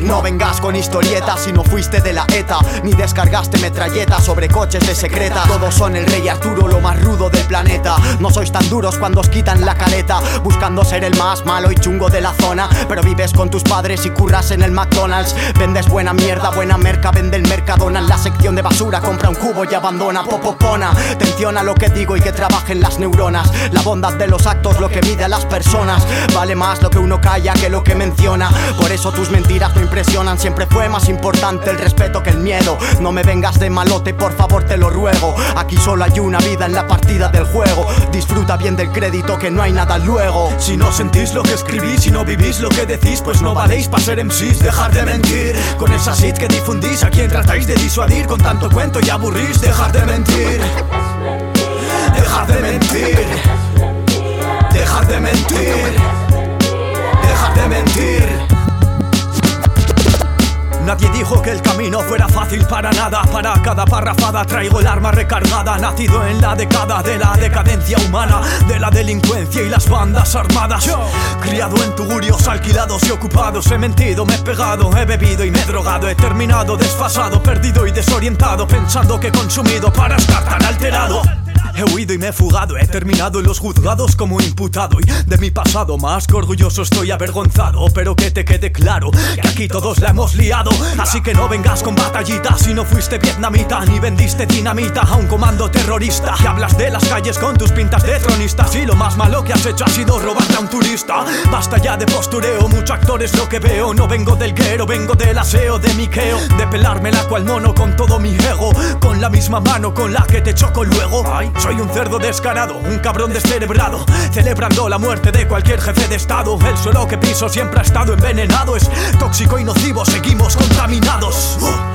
No vengas con historietas si no fuiste de la ETA Ni descargaste metralletas sobre coches de secreta. Todos son el rey Arturo, lo más rudo del planeta. No sois tan duros cuando os quitan la careta Buscando ser el más malo y chungo de la zona. Pero vives con tus padres y curras en el McDonald's. Vendes buena mierda, buena merca, vende el Mercadona. En la sección de basura compra un cubo y abandona. Popopona, atención a lo que digo y que trabajen las neuronas. La bondad de los actos, lo que mide a las personas. Vale más lo que uno calla que lo que menciona. Por eso tus mentiras no impresionan Siempre fue más importante el respeto que el miedo No me vengas de malote, por favor te lo ruego Aquí solo hay una vida en la partida del juego Disfruta bien del crédito que no hay nada luego Si no sentís lo que escribís y no vivís lo que decís, pues no valéis para ser MCs, dejar de mentir. Con esa shit que difundís, a quien tratáis de disuadir, con tanto cuento y aburrís, dejar de mentir. Dejar de mentir. Dejar de mentir. Dejar de mentir. Nadie dijo que el camino fuera fácil para nada. Para cada parrafada traigo el arma recargada. Nacido en la década de la decadencia humana, de la delincuencia y las bandas armadas. Criado en tugurios alquilados y ocupados. He mentido, me he pegado, he bebido y me he drogado. He terminado desfasado, perdido y desorientado. Pensando que he consumido para estar tan alterado. He huido y me he fugado, he terminado en los juzgados como imputado y de mi pasado más que orgulloso estoy avergonzado, pero que te quede claro que aquí todos la hemos liado, así que no vengas con batallitas si no fuiste vietnamita ni vendiste dinamita a un comando terrorista y hablas de las calles con tus pintas de tronistas y lo más malo que has hecho ha sido robarte a un turista. Basta ya de postureo, mucho actor es lo que veo, no vengo del guero, vengo del aseo de Miqueo, de pelármela cual mono con todo mi ego, con la misma mano con la que te choco luego. Soy un cerdo descarado, un cabrón descerebrado, celebrando la muerte de cualquier jefe de estado. El suelo que piso siempre ha estado envenenado, es tóxico y nocivo, seguimos contaminados. Uh,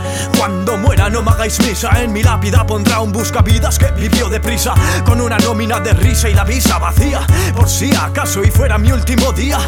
misa, en mi lápida pondrá un buscavidas que vivió deprisa, con una nómina de risa y la visa vacía, por si acaso y fuera mi último día.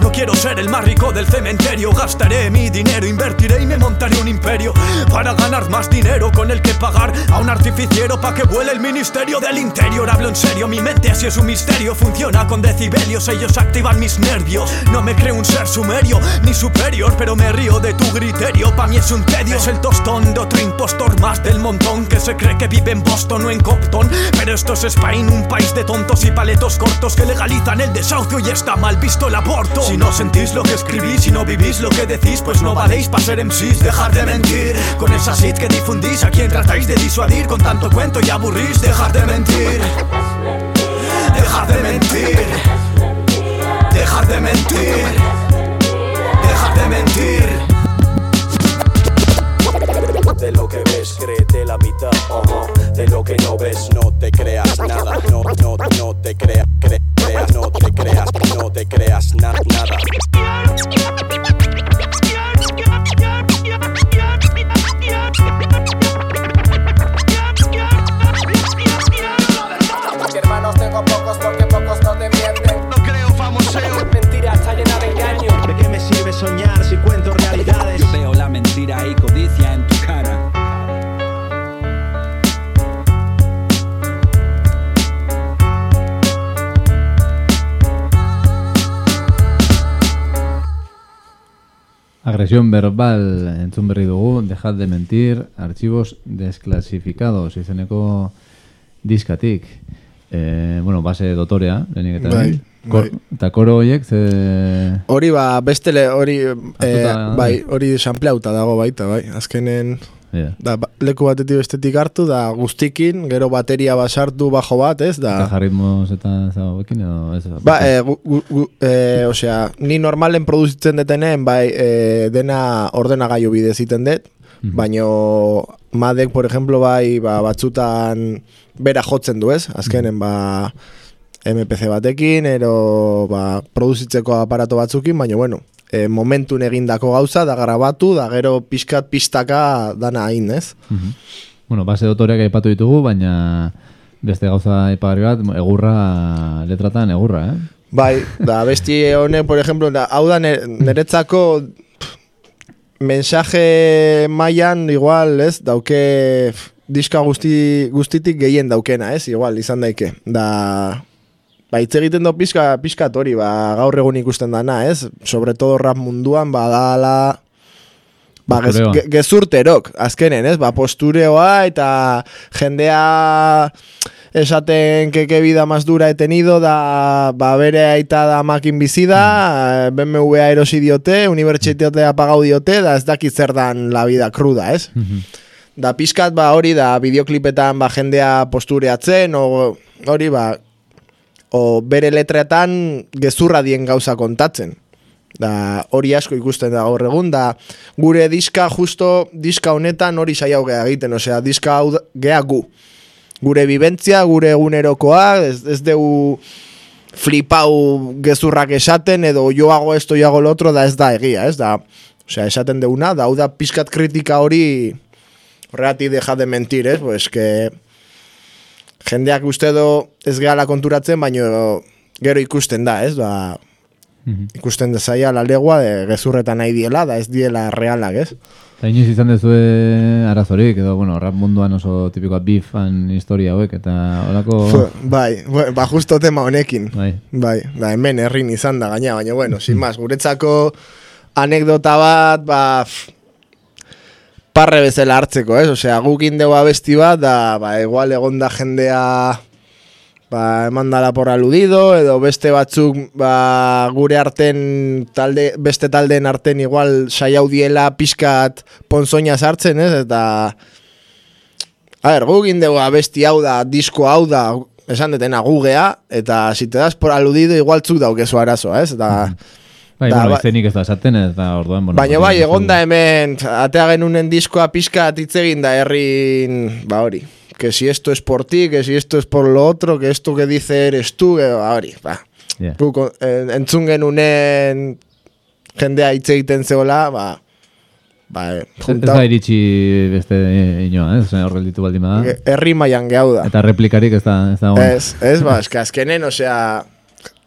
No quiero ser el más rico del cementerio, gastaré mi dinero, invertiré y me montaré un imperio para ganar más dinero con el que pagar a un artificiero para que vuele el ministerio del interior. Hablo en serio, mi mente así es un misterio, funciona con decibelios, ellos activan mis nervios. No me creo un ser sumerio ni superior, pero me río de tu criterio. Pa' mí es un tedio, es el tostón de otro impostor más del montón que se cree que vive en Boston o en Compton. Pero esto es Spain, un país de tontos y paletos cortos que legalizan el desahucio y está mal visto el aborto. Si no sentís lo que escribís, si no vivís lo que decís, pues no valéis para ser MCs. Dejar de mentir con esa shit que difundís. A quien tratáis de disuadir con tanto cuento y aburrís. Dejar de mentir. Dejar de mentir. Dejar de mentir. Dejar de mentir. De lo que ves, créete la mitad. De lo que no ves, no te creas nada. No, no, no te creas, cre- creas, no te creas, no te creas na- nada. Agresión verbal entzun berri dugu, dejad de mentir, archivos desclasificados, izeneko diskatik. E, bueno, base dotorea, lehenik eta Bai, behin. Kor, bai. Eta koro horiek, ze... Hori ba, bestele, hori, eh, bai, hori sampleauta dago baita, bai. Azkenen, Yeah. da, ba- leku batetik bestetik hartu, da guztikin, gero bateria basartu bajo bat, ez, da... Eta jarritmoz eta zagoekin edo... Ez, Ba, e, gu, gu, e, osea, ni normalen produzitzen detenen, bai, e, dena ordenagailu bidez egiten dut, baino Madek, por ejemplo, bai, ba, batzutan bera jotzen du, ez? Azkenen, ba, MPC batekin, ero, ba, produzitzeko aparato batzukin, baina, bueno, e, momentun egindako gauza, da grabatu, da gero pixkat pistaka dana hain, ez? Mhm. Bueno, base dotoreak aipatu ditugu, baina beste gauza aipagarri bat, egurra, letratan egurra, eh? Bai, da besti honek, por ejemplo, da, hau da ne- niretzako pff, mensaje mailan igual, ez, dauke pff, diska guzti, guztitik gehien daukena, ez, igual, izan daike. Da, ba, hitz egiten do pizka, pizkat hori, ba, gaur egun ikusten dana, ez, sobre todo rap munduan, badala, ba, gez, ge- gezurterok, azkenen, ez, ba, postureoa eta jendea esaten qué vida más dura he tenido da ba bere aita da makin bizi da Mm. BMW erosi diote unibertsitatea pagau diote da ez dakit zer dan la vida cruda ez? Mhm. da pizkat ba hori da bideoklipetan ba jendea postureatzen o hori ba o bere letretan gezurra dien gauza kontatzen. Da hori asko ikusten da gaur egun da gure diska justo diska honetan hori saiau gea egiten osea diska hau gea gu. Gure bibentzia, gure egunerokoa, ez, ez dugu flipau gezurrak esaten, edo yo hago esto, yo hago lo otro, da ez da egia, ez da, osea, esaten deuna, da, hau da pizkat kritika hori horregatik deja de mentir, ez, pues que jendeak uste do ez gehala konturatzen, baino gero ikusten da, ez, ba, Mhm. ikusten dezaia la legua de gezurretan nahi diela, da ez diela realak, ez? Eta inoiz izan dezue arazorik, edo, bueno, rap munduan oso tipikoa bifan historia hauek, eta horako... Bai, ba justo tema honekin. Bai. Bai, da hemen herrin izan da gaina, baina bueno, sin más, guretzako anekdota bat, ba, pff, parre bezala hartzeko, ez? Osea, guk indegu abesti bat, da, ba, igual egonda jendea, ba, eman dala por aludido, edo beste batzuk, ba, gure arten, talde, beste taldeen arten igual saiau diela pixkat ponzoina sartzen, ez? Eta, a ber, guk indegu abesti hau da, disko hau da, esan detena gugea, eta si te das por aludido, igual zuk daukezu arazoa, ez? Eta, Bai, Da, bueno, ba- izenik ez da esaten, eta orduan, bueno... Baina bai, ez egon da hemen, atea genunen diskoa pizka hitz egin da herrin, ba hori. Que si esto es por ti, que si esto es por lo otro, que esto que dice eres tú, que ba hori, ba. Yeah. Guk en, entzun genunen jendea hitz egiten zeola, ba, ba, eh, Ez junta, da iritsi beste inoa, ez? Hor gelditu baldin bada. herri maian gehau da. Eta replikarik ez da, ez da. Ez, ez, ba, eske azkenen, osea,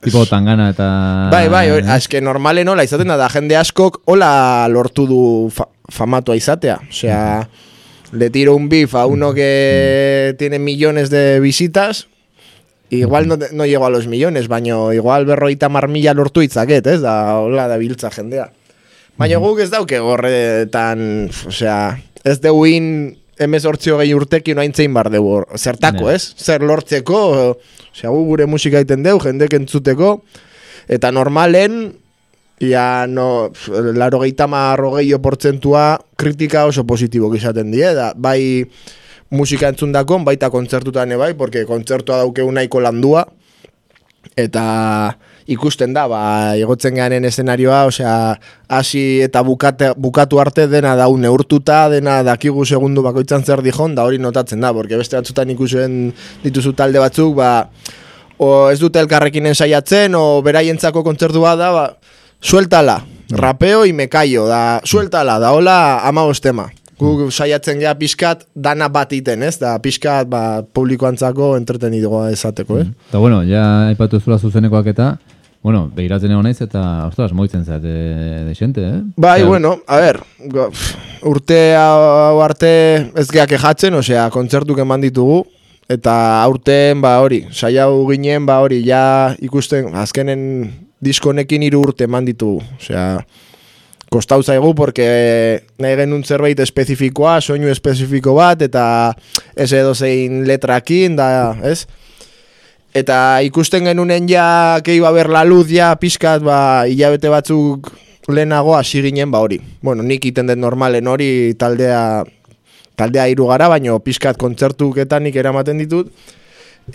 Tipo tangana eta... Bai, bai, hori- azke normalen hola izaten da, da jende askok hola lortu du fa famatua izatea. Osea, le tiro un bif a uno que tiene millones de visitas, igual no, no llego a los millones, baino igual berroita marmila lortu itzaket, ez? Da, hola da biltza jendea. Baina guk ez dauke gorretan, osea, ez deuin emezortzio gehi urtekin oain zein bar dugu, zertako, Ne. ez? Zer lortzeko, osea, gu gure musika egiten deu, jendek entzuteko, eta normalen, ja, no, laro gehi tamarro gehiago portzentua kritika oso positibo izaten die, da, bai musika entzundakon, baita kontzertutan bai, porque kontzertua daukeu nahiko landua, eta ikusten da, ba, igotzen garen eszenarioa, osea, hasi eta bukate, bukatu arte dena dau neurtuta, dena dakigu segundu bakoitzan zer dijon, da hori notatzen da, porque beste batzutan ikusen dituzu talde batzuk, ba, o ez dute elkarrekin ensaiatzen, o beraientzako kontzertu bat da, ba, sueltala, rapeo y me callo, da, sueltala, da hola ama tema. Gu saiatzen gea pixkat dana bat iten, ez? Da pixkat ba, publikoantzako entretenidoa esateko, eh? Eta bueno, ja aipatu zula zuzenekoak eta, bueno, behiratzen egon naiz eta, ostras, moitzen zait, de, de xente, eh? Bai, Osea, bueno, a pff, urte hau arte ez geak ejatzen, osea, kontzertuk eman ditugu, eta aurten, ba hori, saiau ginen, ba hori, ja ikusten, azkenen diskonekin hiru urte eman ditugu, osea, kostau zaigu, porque nahi genuen zerbait espezifikoa, soinu espezifiko bat, eta ez edo zein letrakin, da, ez? Eta ikusten genunen ja, que iba a ber la luz ja, pixkat, ba, hilabete batzuk lehenago hasi ginen, ba hori. Bueno, nik iten den normalen hori taldea, taldea hiru gara, baino pixkat kontzertuketan nik eramaten ditut.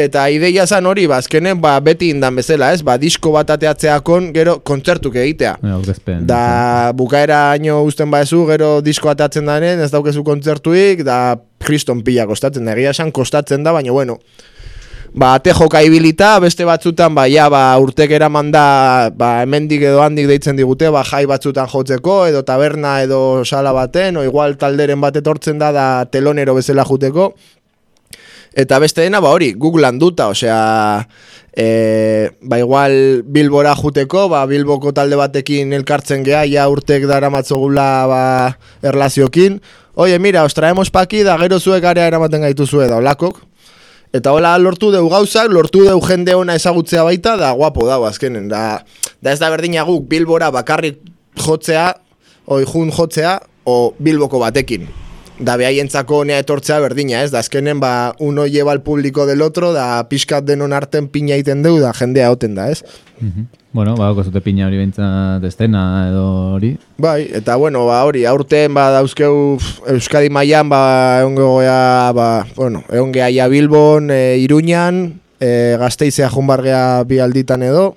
Eta ideia zan hori, ba, azkenen, ba, beti indan bezala, ez? Ba, disko bat ateatzeakon, gero kontzertuk egitea. aurkezpen. Da bukaera aino usten baezu, gero disko atatzen daren, ez daukezu kontzertuik, da kriston pila kostatzen da. Egia esan kostatzen da, baina bueno, ba, ate ibilita, beste batzutan, ba, ja, ba, urtek eraman da, ba, hemendik edo handik deitzen digute, ba, jai batzutan jotzeko, edo taberna, edo sala baten, o igual talderen bat etortzen da, da telonero bezala juteko, Eta beste dena, ba hori, Google landuta, osea, e, ba igual Bilbora juteko, ba Bilboko talde batekin elkartzen gea, ja urtek dara matzogula ba, erlaziokin. Oye, mira, os traemos pa aquí, da gero zuek area eramaten gaituzue da, olakok. Eta hola lortu deu gauzak, lortu deu jende ona ezagutzea baita, da guapo dago azkenen. Da, da ez da berdina guk Bilbora bakarrik jotzea, oi jun jotzea, o Bilboko batekin. Da behaientzako nea etortzea berdina, ez? Da azkenen ba uno lleva al público del otro, da pixkat denon arten pina iten deu, da jendea oten da, ez? Mhm. Bueno, ba, zute pina hori behintzat estena edo hori. Bai, eta bueno, ba hori, aurten ba dauzkeu Euskadi mailan ba egongo gea, ba, bueno, egon gea Bilbon, e, Iruñan, e, Gasteizea junbargea bi alditan edo.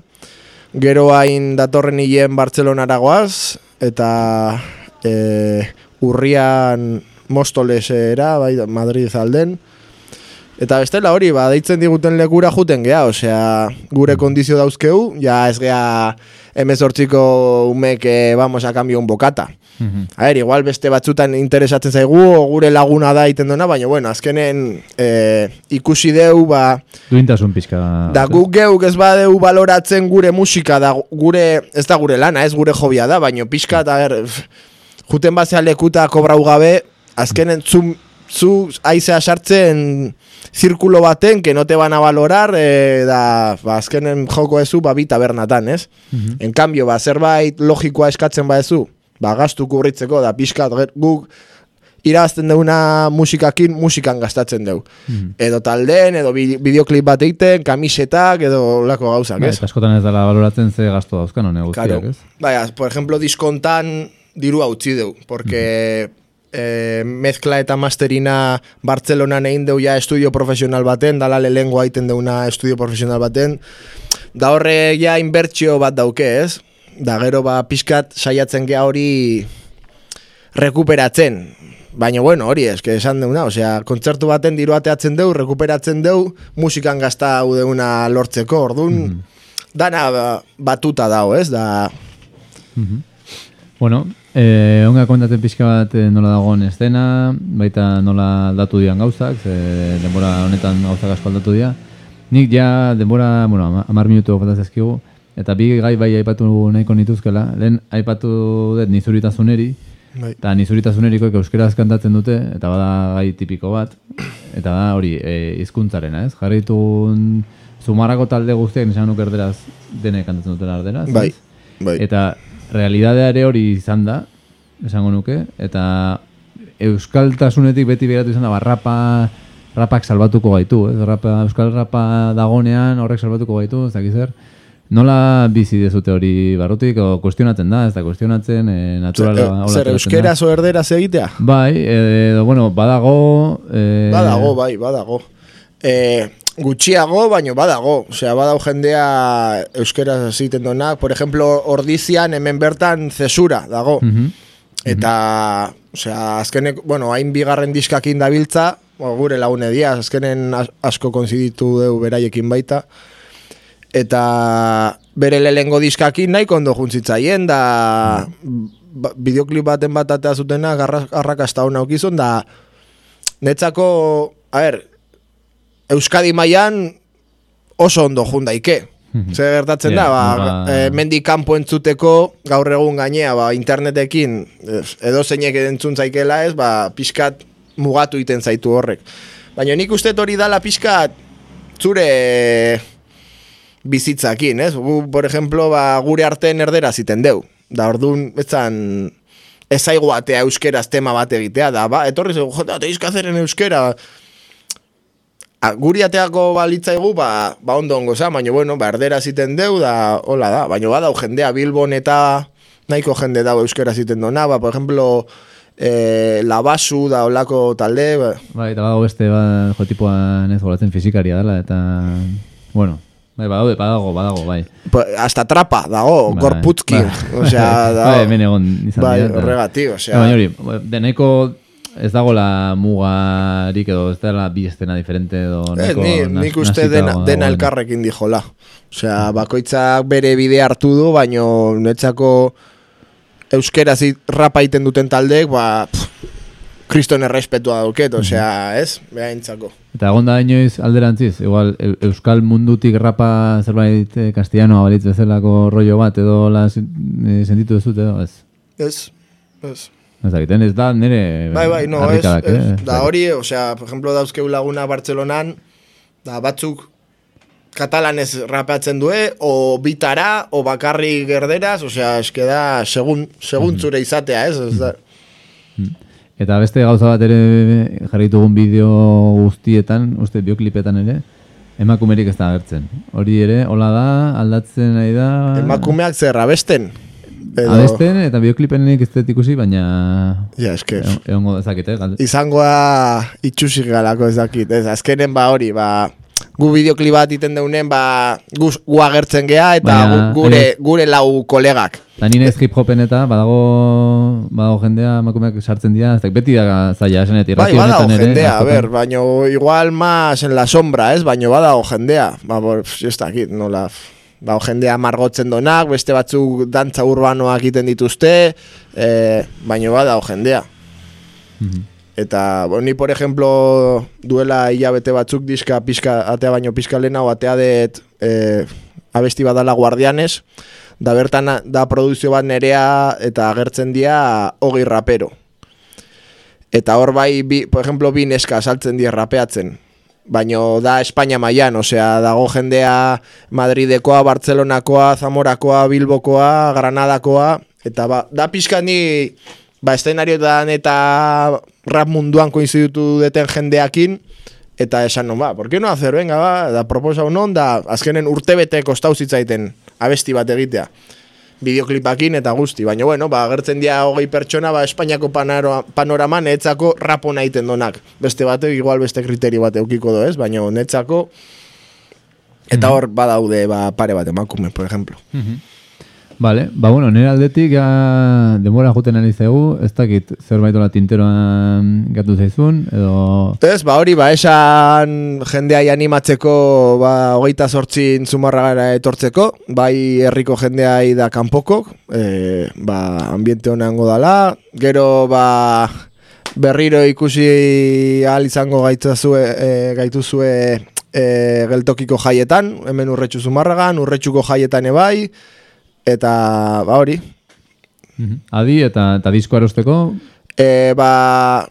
Gero hain datorren hilen Bartzelonara goaz, eta e, urrian Mostolesera, bai, Madrid alden. Eta bestela hori, ba, deitzen diguten lekura juten gea, osea, gure kondizio dauzkeu, ja ez gea emezortziko umek, eh, vamos a cambio un bokata. A ver, igual beste batzutan interesatzen zaigu, o gure laguna da iten duna, baina bueno, azkenen eh, ikusi deu, ba, Duintasun pixka. da guk geuk ez badeu baloratzen gure musika, da gure, ez da gure lana, ez gure jobia da, baina pixka, eta er, juten bazea lekuta kobrau gabe, azkenen zu, zu aizea sartzen zirkulo baten, que no te van a valorar, eh, da, ba, azkenen joko ezu, ba, bi tabernatan, ez? En cambio, ba, zerbait logikoa eskatzen ba ezu, ba, gastu kubritzeko, da, pixkat, guk irabazten deuna musikakin, musikan gastatzen deu. Edo taldeen, edo bi- bideoklip bat egiten, kamisetak, edo lako gauzak, Bai, ez? askotan ez dela baloratzen ze gasto dauzkan hone Claro. guztiak, ez? Baina, por ejemplo, diskontan diru utzi deu, porque eh, mezcla eta masterina Bartzelonan egin deu ja estudio profesional baten, dala lehengo aiten deuna estudio profesional baten, da horre ja inbertsio bat dauke, ez? Da gero ba pixkat saiatzen gea hori rekuperatzen. Baina bueno, hori eske esan deuna, osea, kontzertu baten diru ateatzen deu, rekuperatzen deu, musikan gazta hau deuna lortzeko, ordun dana ba, batuta dago, ez? Da, Bueno, eh, onga kontatzen pixka bat eh, nola dagoen estena, baita nola aldatu dian gauzak, ze denbora honetan gauzak asko aldatu dira. Nik ja denbora, bueno, ama- amar minutu falta zaizkigu, eta bi gai bai aipatu nahiko nituzkela. Lehen aipatu dut nizuritasuneri, Bai. eta nizuritasuneriek euskeraz kantatzen dute, eta bada gai tipiko bat, eta da hori, e, hizkuntzarena, ez? Jarri ditugun zumarrako talde guztiak nesan nuk erderaz denek kantatzen dutela erderaz. Bai, bai. Eta realidadea ere hori izan da, esango nuke, eta euskaltasunetik beti beratu izan da, ba, rapa, rapak salbatuko gaitu, ez? Rapa, euskal rapa dagonean horrek salbatuko gaitu, ez dakiz zer. Nola bizi dezute hori barrutik, o kuestionatzen da, ez da kuestionatzen, e, naturala zer, zer ateratzen da. euskeraz o erderaz egitea? Bai, edo, bueno, badago... E, Badago, bai, badago. E, gutxiago, baino badago. Osea, badau jendea euskeraz egiten donak. Por ejemplo, ordizian hemen bertan zesura dago. Mhm. Eta, osea, azkenek, bueno, hain bigarren diskakin dabiltza, gure lagune dia, azkenen as- asko konziditu deu beraiekin baita. Eta bere lehengo diskakin nahi kondo juntzitzaien, da ba, bideoklip baten bat atea zutena garra- arrakasta hona aukizun, da netzako, a ber, Euskadi mailan oso ondo jundaike. Zer gertatzen Ja, da, ba, ba- e, mendik kanpo entzuteko gaur egun gainea, ba, internetekin edo zeinek entzun zaikela ez, ba, pixkat mugatu iten zaitu horrek. Baina nik uste hori dala pixkat zure bizitzakin, ez? Gu, por ejemplo, ba, gure arteen erdera ziten deu. Da, orduan, etzan, ez zaigu atea euskeraz tema bat egitea, da, ba, etorri zego, jota, teizk hazeren euskera, A, guri ateako balitzaigu, ba, ba ondo ongo za, baina bueno, ba, erdera ziten deu, da, hola da, baina badau jendea Bilbon eta nahiko jende dago euskera ziten dona, ba, por ejemplo, eh, labasu da olako talde, ba, Bai, eta badago beste ba, jo tipoan ez goratzen fizikaria dela, eta, bueno, bai, badago, badago, badago, bai. pa- hasta trapa dago, Bai, gorputzki, bai. osea, dago, Bai, hemen egon izan bai, horregatik, osea, Baina hori, deneko ez dagola mugarik edo ez dela bi estena diferente edo Eh, nahiko ni, nik uste dena, dago- dena elkarrekin dijola. Osea, bakoitzak bere bide hartu du, baino netzako euskeraz i- rapa iten duten taldeek, ba, kriston errespetua dauket, osea, ez? Behaintzako. Eta egon da inoiz alderantziz, igual eu- euskal mundutik rapa zerbait eh, castellanoa balitz bezalako rollo bat edo la eh, sentitu dezut edo, ez. Ez, ez. Ez dakiten, ez da nire Bai, bai, no, ez, ez. eh? Da hori, osea, por ejemplo, dauzkeu laguna Bartzelonan, da batzuk katalanez rapeatzen due, o bitara, o bakarrik gerderaz, osea, eske da, segun, segun zure izatea, ez? ez da, Eta beste gauza bat ere jarri ditugun bideo guztietan, uste bioklipetan ere, emakumerik ez da agertzen. Hori ere, hola da, aldatzen nahi da... emakumeak zer, abesten? Edo- Abesten eta bioklipenek ez dut ikusi, baina... Ja, eske. egon- Egongo dezakete, galde. Izangoa itxusik galako ez dakit, ez, azkenen ba hori, ba, gu bideoklip bat iten deunen, ba, gu, gu agertzen gea, eta Baina, gu- gure, ere- gure lau kolegak. Eta nire ez hip hopen eta badago, badago jendea emakumeak sartzen dira, ez beti da zaila esanet, Bai, irrati badago jendea, a ber, baino igual más en la sombra, ez, baino badago jendea. Ba, pf, ez dakit, nola, badago jendea margotzen donak, beste batzuk dantza urbanoak egiten dituzte, eh, baino badago jendea. Mhm. Eta, bo, ni, por ejemplo, duela hilabete batzuk diska pizka, atea baino pizka lehena, o atea det eh, abesti bat dala Guardianes, da bertan da produzio bat nerea eta agertzen dira hogei rapero. Eta hor bai, bi, por ejemplo, bi neska saltzen dira rapeatzen. Baino da Espainia mailan, osea, dago jendea Madridekoa, Bartzelonakoa, Zamorakoa, Bilbokoa, Granadakoa, eta ba, da pixkani, ba, eszenarioetan eta rap munduan koinzidutu deten jendeakin, eta esan non, ba, por qué no hacer, venga, ba, da proposa non, da, azkenen urtebete kostau zitzaiten abesti bat egitea bideoklipakin eta guzti, baina bueno, ba, agertzen dira hogei pertsona, ba, Espainiako panaro, panoraman netzako rapo nahiten donak. Beste batek, igual beste kriterio bat eukiko do, ez? Baina netzako, eta hor badaude ba, pare bat emakume, por ejemplo. Vale, ba bueno, nire aldetik ja demora juten ari zaigu, ez dakit zerbait ola tinteroan gatu zaizun, edo... Ez, ba hori, ba, esan jendeai animatzeko, ba, hogeita sortzin zumarragara etortzeko, bai herriko jendeai da kanpoko, e, ba, ambiente honango dala, gero, ba, berriro ikusi ahal izango gaitzazue, e, gaituzue e, geltokiko jaietan, hemen urretxu zumarragan, urretxuko jaietan ebai, eta, ba hori, Mhm. Adi eta, eta disko erosteko, e, ba,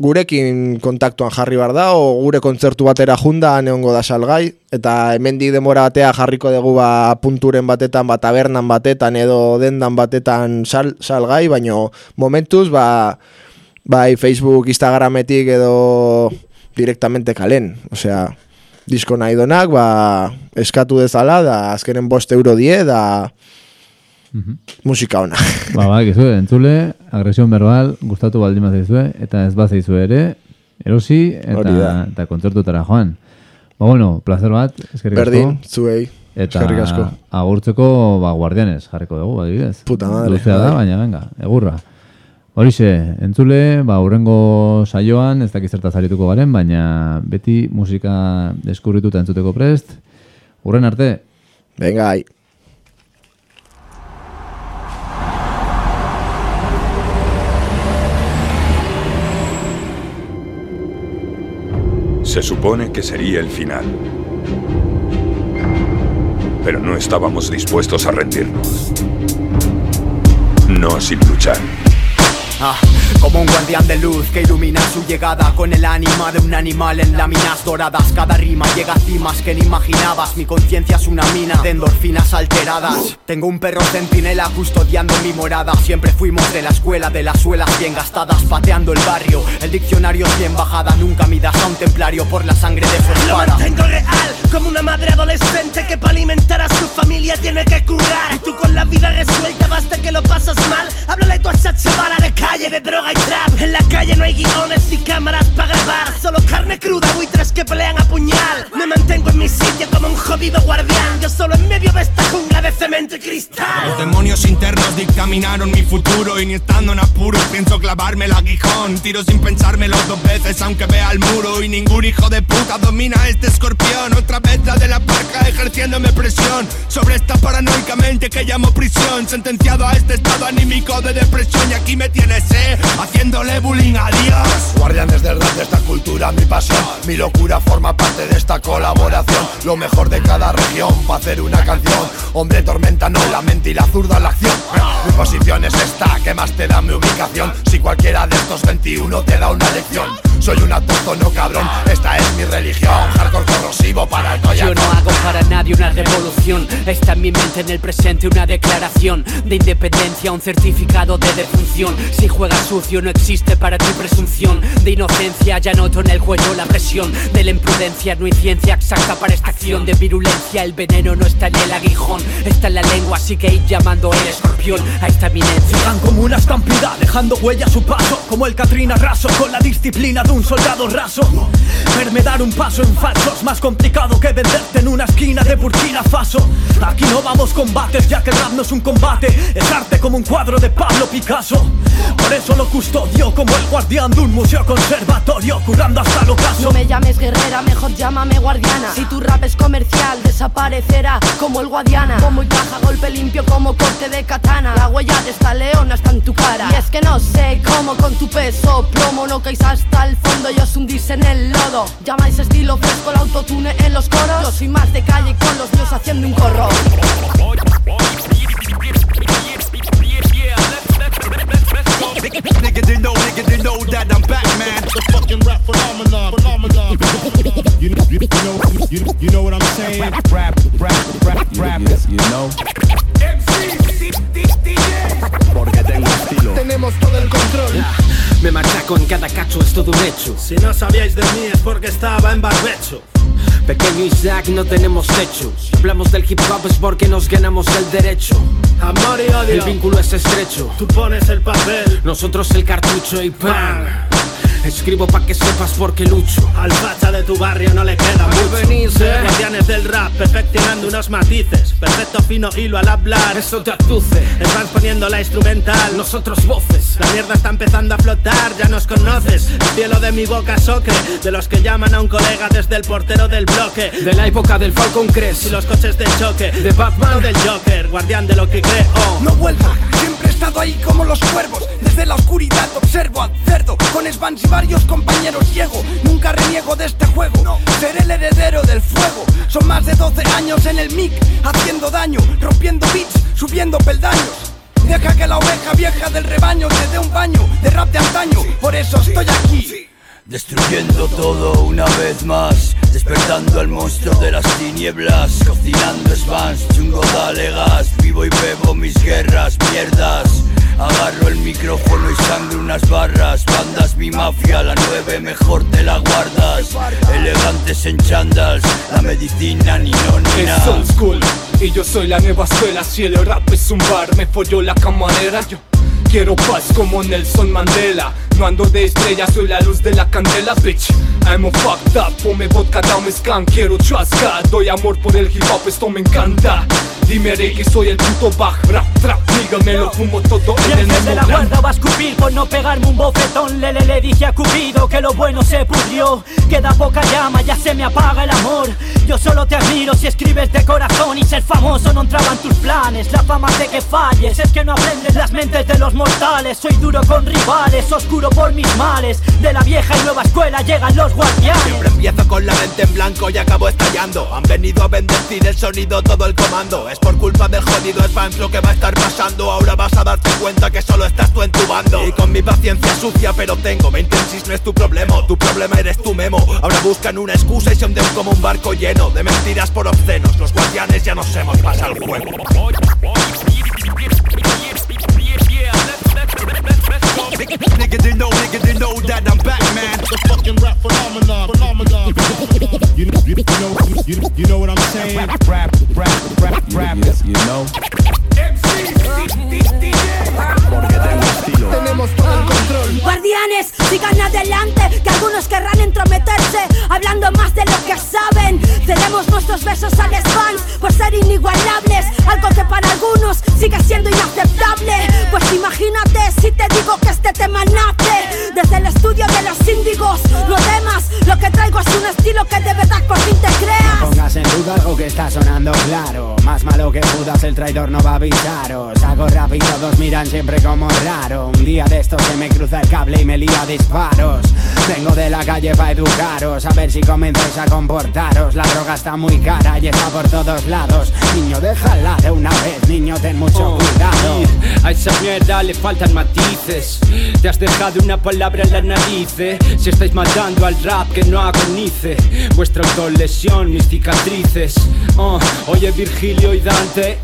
gurekin kontaktuan jarri bar da, o gure kontzertu batera junda neongo da salgai, eta hemendik demora batea jarriko dugu ba, punturen batetan, ba, tabernan batetan edo dendan batetan sal, salgai, baino momentuz, ba, bai Facebook, Instagrametik edo directamente kalen, osea, disko nahi donak, ba, eskatu dezala, da azkenen bost euro die, da musika ona. ba, ba, gizue, entzule, agresion verbal, gustatu baldin bat zaizue, eta ez bat zaizue ere, erosi, eta, eta kontzertutara joan. Ba, bueno, placer bat, eskerrik asko. Berdin, zuei, Eta agurtzeko ba, guardianes jarriko dugu, adibidez. Puta madre, Luzea da, bai. baina venga, egurra. Horixe, entzule, ba, urrengo saioan, ez dakiz zertaz arituko garen, baina beti musika deskurrituta entzuteko prest. Urren arte, Venga, ai. Se supone que sería el final. Pero no estábamos dispuestos a rendirnos. No sin luchar. Ah, como un guardián de luz que ilumina su llegada con el ánima de un animal en láminas doradas. Cada rima llega a cimas que ni imaginabas. Mi conciencia es una mina de endorfinas alteradas. Tengo un perro centinela custodiando mi morada. Siempre fuimos de la escuela de las suelas bien gastadas, pateando el barrio. El diccionario es bien bajada. Nunca midas a un templario por la sangre de su Lo espada. mantengo real, como una madre adolescente que para alimentar a su familia tiene que curar. Y tú con la vida resuelta, basta que lo pasas mal. Háblale tú a esa chavala de calle, de droga y trap. En la calle no hay guiones ni cámaras para grabar. Solo carne cruda, buitres que pelean a puñal. Me mantengo en mi sitio como un jodido guardián. Yo solo en medio de esta jungla de cemento y cristal. Los demonios internos dictaminaron mi futuro y ni estando en apuros pienso clavarme el aguijón. Tiro sin pensármelo dos veces aunque vea el muro y ningún hijo de puta domina este escorpión. Otra vez la de la parca ejerciéndome presión sobre esta paranoicamente que llamo prisión. Sentenciado a este estado anímico de depresión y aquí me tienes, haciéndole bullying a Dios. Guardianes del rap de esta cultura, mi pasión. Mi locura forma parte de esta colaboración. Lo mejor de cada región para hacer una canción. Hombre tormenta no la mente y la zurda la acción. Mi posición es esta, que más te da mi ubicación. Si cualquiera de estos 21 te da una lección. Soy un autóctono cabrón, esta es mi religión. Hardcore corrosivo para el Yo no hago para nadie una revolución. Está en mi mente en el presente una declaración. De independencia, un certificado de defunción. Si juegas sucio no existe para ti presunción De inocencia ya noto en el cuello la presión De la imprudencia no hay ciencia exacta para esta acción De virulencia el veneno no está en el aguijón Está en la lengua así que id llamando el escorpión A esta eminencia. Llegan como una estampida, dejando huella a su paso Como el Katrina raso, con la disciplina de un soldado raso. Verme dar un paso en falsos, más complicado que venderte en una esquina Aquí no vamos combates, ya que el rap no es un combate Es arte como un cuadro de Pablo Picasso Por eso lo custodio como el guardián de un museo conservatorio Curando hasta el ocaso No me llames guerrera, mejor llámame guardiana. Si tu rap es comercial, desaparecerá como el guadiana. Como y caja, golpe limpio como corte de katana. La huella de esta leona está en tu cara. Y es que no sé cómo con tu peso plomo no caes hasta el fondo y os hundís en el lodo Llamáis estilo fresco el autotune en los coros Yo soy más de calle con los míos haciendo un corro Nigga, they know, nigga, they know that I'm back, man. The fucking rap phenomenon, phenomenon. You, know, you, you know what I'm saying? Rap, rap, rap, rap, rap. Yes, you know. Porque tengo estilo. Tenemos todo el control. Me machaco en cada cacho, es todo un hecho. Si no sabíais de mí es porque estaba en barbecho. Pequeño Isaac, no tenemos techo. Si hablamos del hip hop es porque nos ganamos el derecho. Amor y odio. El vínculo es estrecho. Tú pones el papel. Nosotros el cartucho y ¡pam! Escribo pa' que sepas por qué lucho. Al facha de tu barrio no le queda mucho. venís, eh. Guardianes del rap, perfeccionando unos matices. Perfecto fino hilo al hablar. Eso te aduce. Estás poniendo la instrumental. Nosotros voces. La mierda está empezando a flotar, ya nos conoces. El cielo de mi boca es ocre. De los que llaman a un colega desde el portero del bloque. De la época del Falcon Crest. Y los coches de choque. De Batman o del Joker, guardián de lo que creo. No vuelvo, siempre estado ahí como los cuervos. Desde la oscuridad observo al cerdo. Con Svans y varios compañeros llego. Nunca reniego de este juego. Seré el heredero del fuego. Son más de 12 años en el mic, haciendo daño, rompiendo beats, subiendo peldaños. Deja que la oveja vieja del rebaño te dé un baño de rap de antaño. Por eso estoy aquí. Destruyendo todo una vez más Despertando al monstruo de las tinieblas Cocinando spans, chungo dale gas Y bebo mis guerras, mierdas. Agarro el micrófono y sangro unas barras. Bandas mi mafia, la nueve mejor te la guardas. Elegantes en chandals, la medicina ni no ni Es old school y yo soy la nueva escuela. Si el rap es un bar, me folló la camarera. Yo quiero paz como Nelson Mandela. No ando de estrella, soy la luz de la candela, bitch. I'm a fucked up, ponme vodka, dame scan. Quiero chasca, doy amor por el hip hop, esto me encanta. Dime que soy el puto baj, rap, trap Nigga, me lo fumo todo Y en el jefe de la mismo guarda va a escupir por no pegarme un bofetón. Lele le dije a Cupido que lo bueno se pudrió. Queda poca llama, ya se me apaga el amor. Yo solo te admiro si escribes de corazón Y ser famoso no entraba en tus planes. La fama de que falles es que no aprendes las mentes de los mortales. Soy duro con rivales, oscuro por mis males. De la vieja y nueva escuela llegan los guardianes. Siempre empiezo con la mente en blanco y acabo estallando. Han venido a bendecir el sonido, todo el comando. Es por culpa del jodido Spans lo que va a estar pasando. Ahora vas a darte cuenta que solo estás tú en tu bando. Y con mi paciencia sucia pero tengo 20 en no es tu problema. Tu problema eres tu memo. Ahora buscan una excusa y se hunden como un barco lleno De mentiras por obscenos. Los guardianes ya nos hemos pasado el juego Nigga, they know, nigga, they know that I'm back, man. The fucking rap phenomenon, phenomenon. You, you, you know, you, you know what I'm saying? Rap, rap, rap, rap, rap. Yes, you know. Tenemos todo el control. Guardianes, sigan adelante, que algunos querrán entrometerse, hablando más de lo que saben. Cedemos nuestros besos a los fans por ser inigualables, algo que para algunos sigue siendo inaceptable. Pues imagínate si te digo que este tema nace desde el estudio de los índigos. No temas, lo que traigo es un estilo que de verdad por fin te creas. Pongas en duda algo que está sonando claro. Más malo que Judas, el traidor no va a avisaros. Hago rap y todos miran siempre como raro. Un día de estos se me cruza el cable y me lía disparos. Vengo de la calle para educaros A ver si comenzáis a comportaros. La droga está muy cara y está por todos lados. Niño, déjala de una vez, niño, ten mucho cuidado. A esa mierda le faltan matices Te has dejado una palabra en la nariz eh. Si estáis matando al rap que no agonice Vuestra autolesión, mis cicatrices Oh, Oye Virgilio y Dante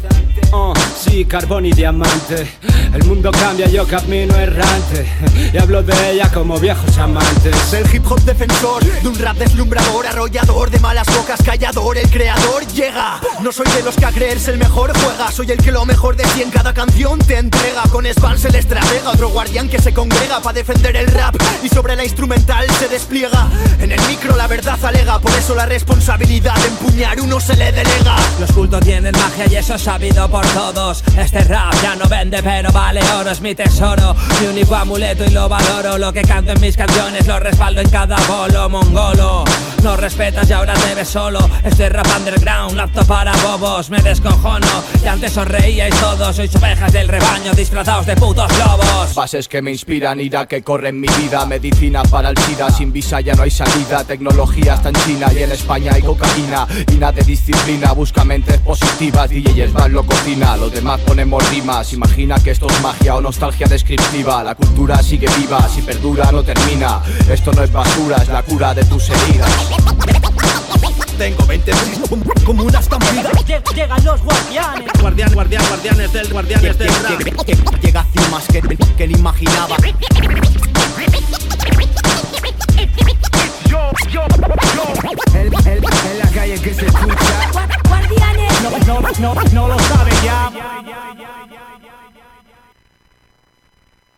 Oh, sí, carbón y diamante El mundo cambia, yo camino errante Y hablo de ella como viejos amantes Del hip hop defensor, de un rap deslumbrador, arrollador, de malas bocas, callador, el creador llega. No soy de los que a creerse el mejor juega, soy el que lo mejor de ti en cada canción te entrega. Con Spans el estratega, otro guardián que se congrega para defender el rap y sobre la instrumental se despliega. En el micro la verdad alega, por eso la responsabilidad de empuñar uno se le delega. Los cultos tienen magia y eso es sabido por todos. Este rap ya no vende, pero vale oro, es mi tesoro. Mi único amuleto y lo valoro. Lo que canto en mis canciones lo respaldo en cada bolo, mongolo. No respetas y ahora te ves solo. Este rap underground, apto para bobos. Me descojono y antes os reíais todos. Sois ovejas del rebaño disfrazados de putos lobos. Bases que me inspiran, ira que corre en mi vida. Medicina para el SIDA, sin visa ya no hay salida. Tecnología está en China y en España hay cocaína. Y nada de disciplina, busca mentes positivas. DJs van lo los demás ponemos rimas. Imagina que esto es magia o nostalgia descriptiva. La cultura sigue viva, si perdura no termina. Esto no es basura, es la cura de tus heridas. Tengo 20 como una estampida. Llegan los guardianes. Guardián, guardián, guardianes del, guardianes del rap. Llega a cimas que, que ni imaginaba. yo, yo, yo. En, en, en la calle que se escucha. Guardianes. No, no, no, no lo saben ya.